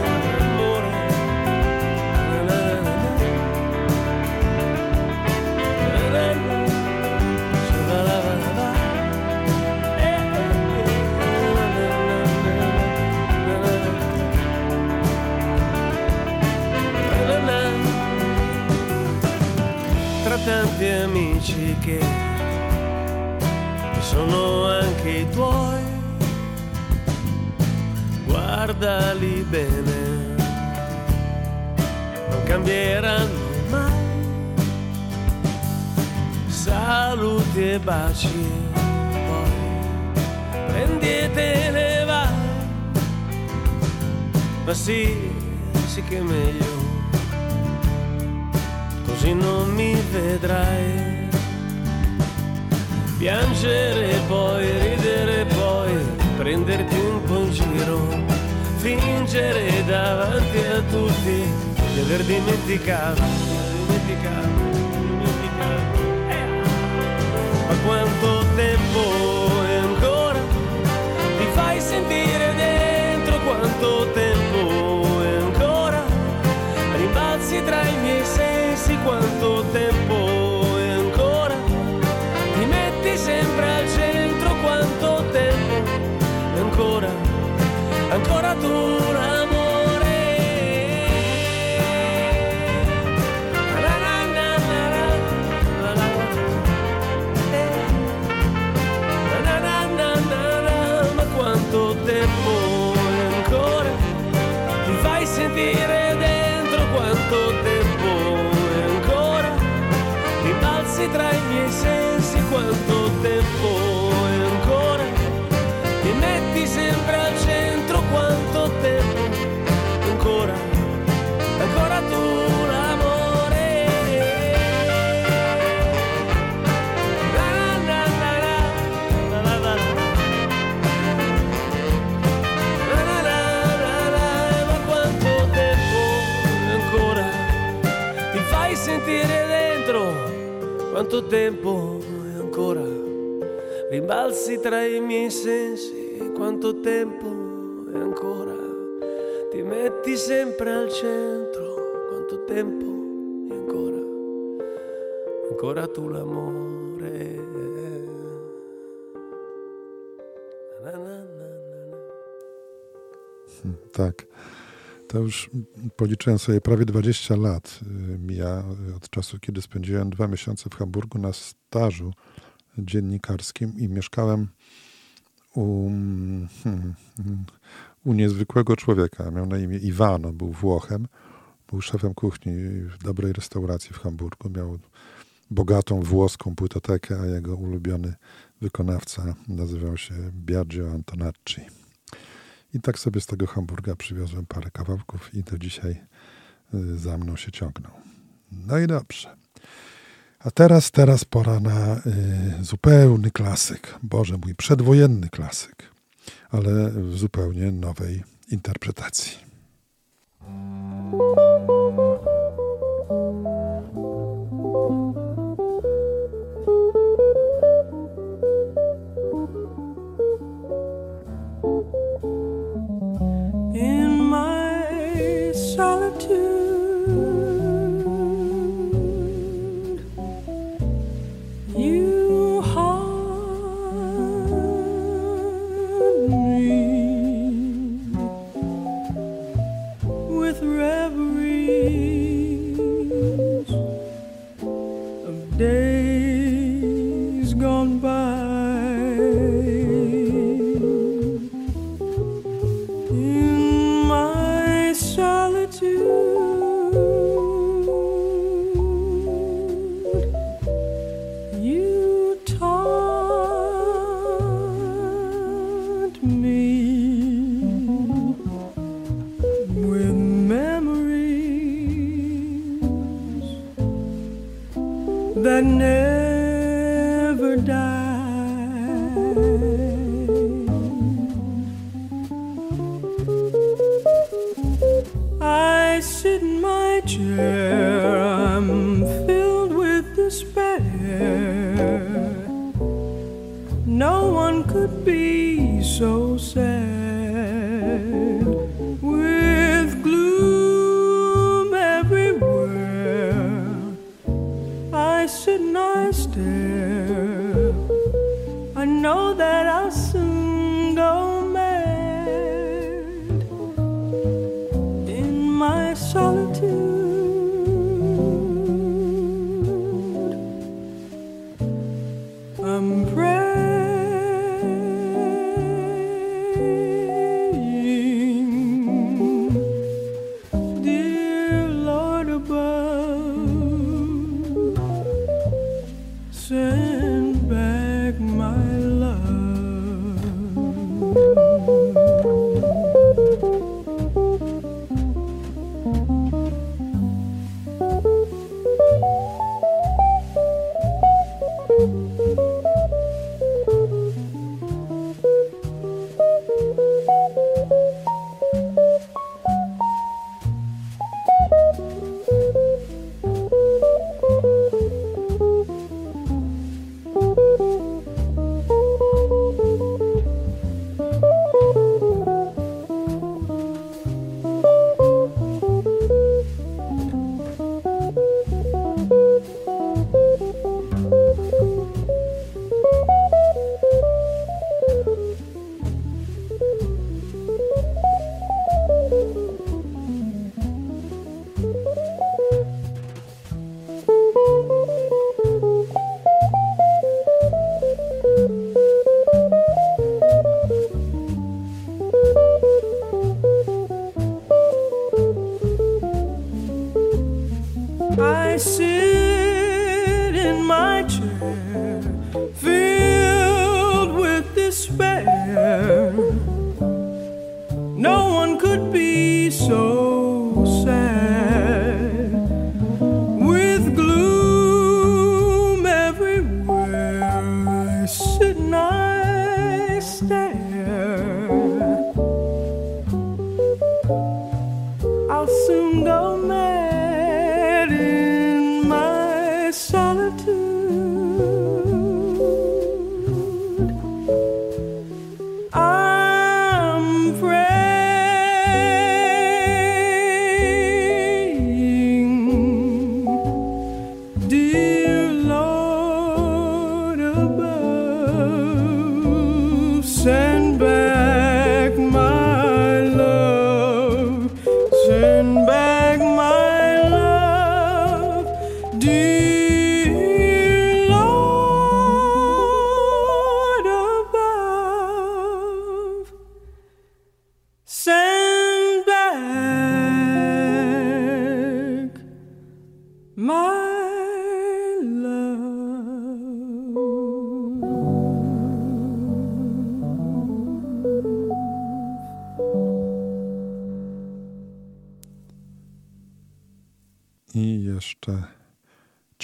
Tra tanti amici che sono anche i tuoi, guardali bene, non cambieranno mai. Saluti e baci poi prendi e te ne vai ma sì, sì che è meglio così non mi vedrai piangere poi, ridere poi prenderti un po' in giro fingere davanti a tutti di aver dimenticato, dimenticato, di dimenticato ma quanto tempo è ancora? Ti fai sentire dentro quanto tempo è ancora? Rimbalzi tra i miei sensi quanto tempo ancora, ancora tu l'amore. quanto tempo è ancora ti fai sentire dentro quanto tempo è ancora ti balzi tra i miei sensi quanto quanto tempo è ancora rimbalzi tra i miei sensi. Quanto tempo è ancora ti metti sempre al centro. Quanto tempo è ancora ancora tu l'amore. Na, To już policzyłem sobie prawie 20 lat y, mija y, od czasu, kiedy spędziłem dwa miesiące w Hamburgu na stażu dziennikarskim i mieszkałem u, mm, hmm, hmm, u niezwykłego człowieka. Miał na imię Iwano, był Włochem, był szefem kuchni w dobrej restauracji w Hamburgu. Miał bogatą włoską płytotekę, a jego ulubiony wykonawca nazywał się Biagio Antonacci. I tak sobie z tego Hamburga przywiozłem parę kawałków i do dzisiaj y, za mną się ciągną. No i dobrze. A teraz, teraz pora na y, zupełny klasyk. Boże mój, przedwojenny klasyk, ale w zupełnie nowej interpretacji.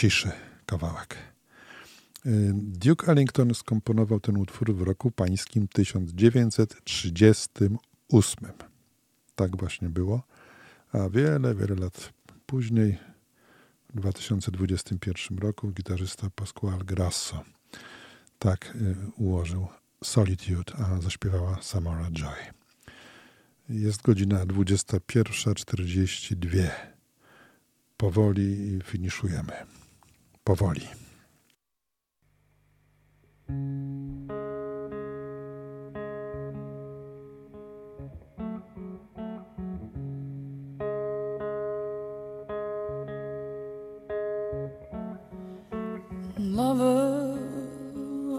ciszy kawałek. Y, Duke Ellington skomponował ten utwór w roku pańskim 1938. Tak właśnie było. A wiele, wiele lat później, w 2021 roku, gitarzysta Pasquale Grasso tak y, ułożył Solitude, a zaśpiewała Samara Joy. Jest godzina 21.42. Powoli finiszujemy. powoli. Lover,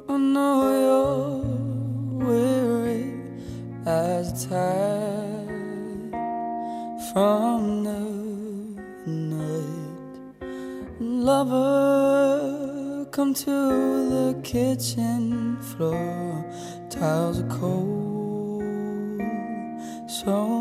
I know you're weary as a tide from the night. Lover. Welcome to the kitchen floor. Tiles are cold. So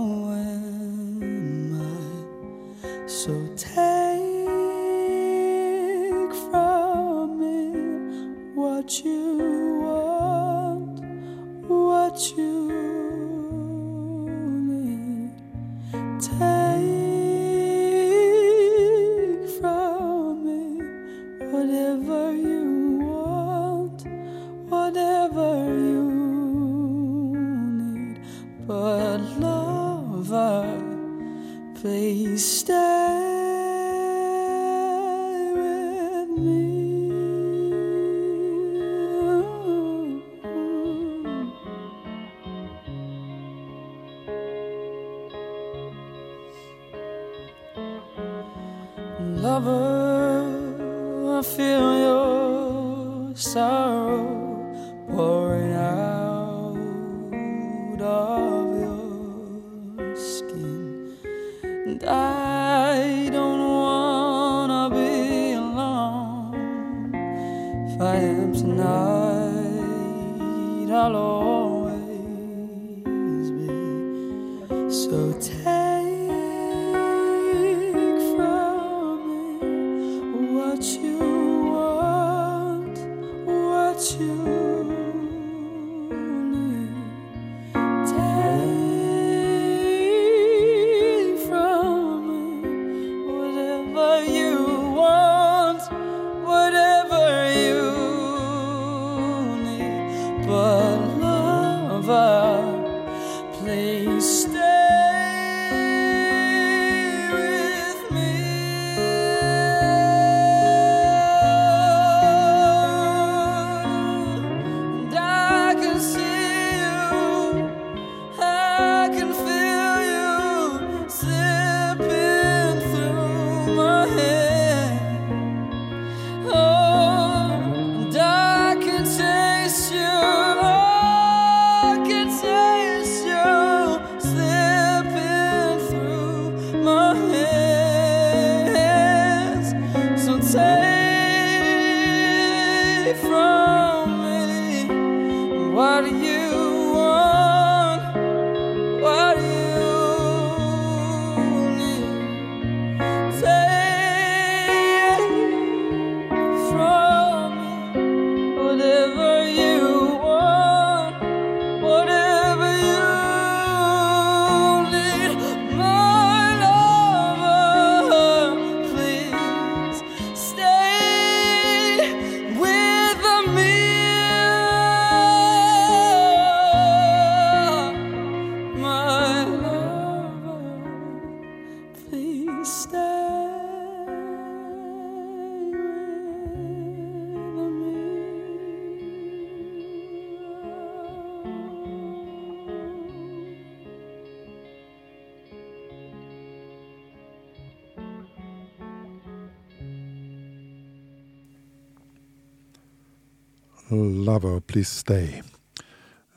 Lover, Please Stay.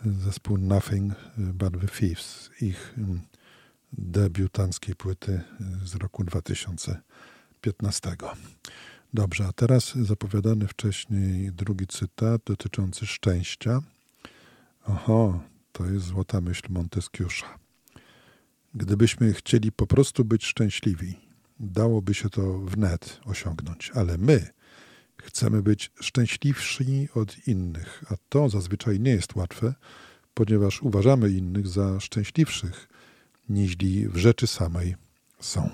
Zespół Nothing But The Thieves. Ich debiutanckiej płyty y, z roku 2015. Dobrze, a teraz zapowiadany wcześniej drugi cytat dotyczący szczęścia. Oho, to jest złota myśl Monteskiusza. Gdybyśmy chcieli po prostu być szczęśliwi, dałoby się to wnet osiągnąć, ale my chcemy być szczęśliwsi od innych, a to zazwyczaj nie jest łatwe, ponieważ uważamy innych za szczęśliwszych, niźli w rzeczy samej są.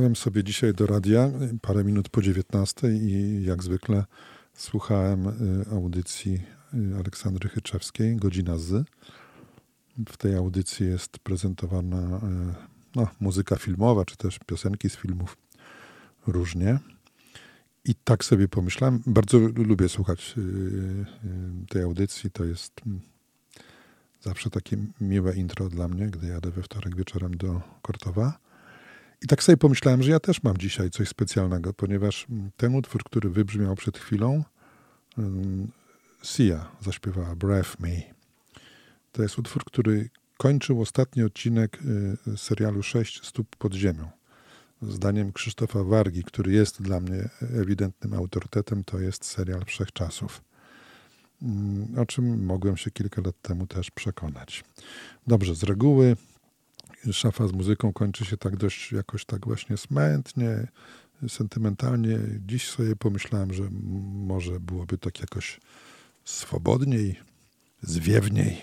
Jechałem sobie dzisiaj do radia parę minut po 19 i jak zwykle słuchałem y, audycji y, Aleksandry Chyczewskiej, Godzina Z. W tej audycji jest prezentowana y, no, muzyka filmowa, czy też piosenki z filmów różnie. I tak sobie pomyślałem, bardzo lubię słuchać tej audycji. To jest mm, zawsze takie miłe intro dla mnie, gdy jadę we wtorek wieczorem do Kortowa. I tak sobie pomyślałem, że ja też mam dzisiaj coś specjalnego, ponieważ ten utwór, który wybrzmiał przed chwilą, Sia zaśpiewała Breath Me. To jest utwór, który kończył ostatni odcinek y, serialu Sześć stóp pod ziemią. Zdaniem Krzysztofa Wargi, który jest dla mnie ewidentnym autorytetem, to jest serial Wszechczasów. Mm, O czym mogłem się kilka lat temu też przekonać. Dobrze, z reguły szafa z muzyką kończy się tak dość jakoś tak właśnie smętnie, sentymentalnie. Dziś sobie pomyślałem, że może byłoby tak jakoś swobodniej, zwiewniej.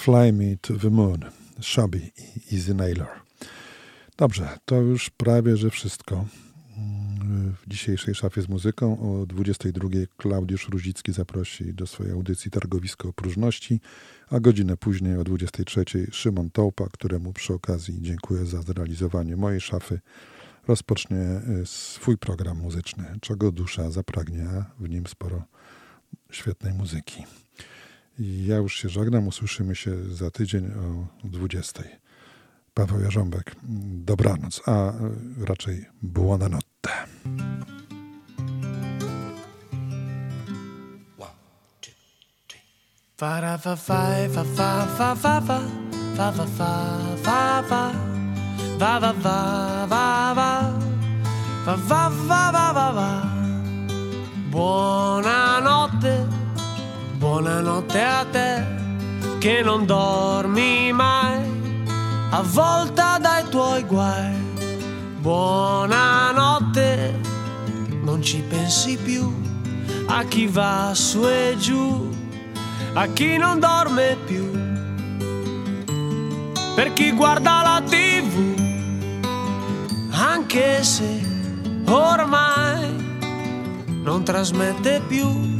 Fly Me to the Moon, Shabby i Easy Nailer. Dobrze, to już prawie, że wszystko. Mm, W dzisiejszej szafie z muzyką o 22 Klaudiusz Ruzicki zaprosi do swojej audycji Targowisko Opróżności, a godzinę później o 23 Szymon Tołpa, któremu przy okazji dziękuję za zrealizowanie mojej szafy, rozpocznie y, swój program muzyczny, czego dusza zapragnie, a w nim sporo świetnej muzyki. I ja już się żegnam, usłyszymy się za tydzień o 20. Paweł Jarząbek, dobranoc, a y, raczej buonanotte. Fa fa fa fa fa fa fa fa fa fa fa fa fa va va va va va va va va va va va. Buonanotte, buonanotte a te che non dormi mai, avvolta dai tuoi guai. Buonanotte, non ci pensi più a chi va su e giù, a chi non dorme più. Per chi guarda la tv, anche se ormai non trasmette più.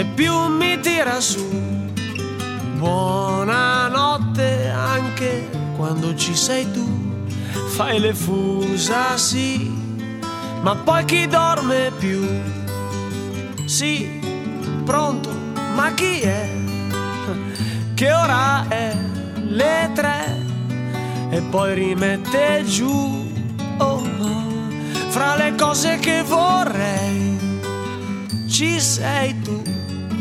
e più mi tira su. Buonanotte anche quando ci sei tu, fai le fusa sì, ma poi chi dorme più? Sì, pronto, ma chi è? Che ora è? Le tre e poi rimette giù. Oh, oh, fra le cose che vorrei ci sei tu,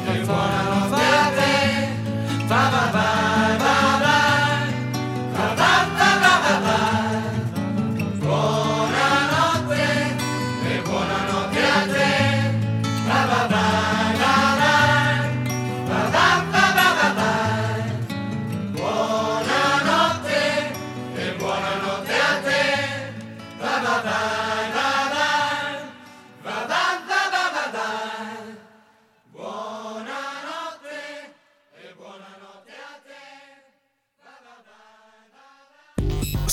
Mama, Mama.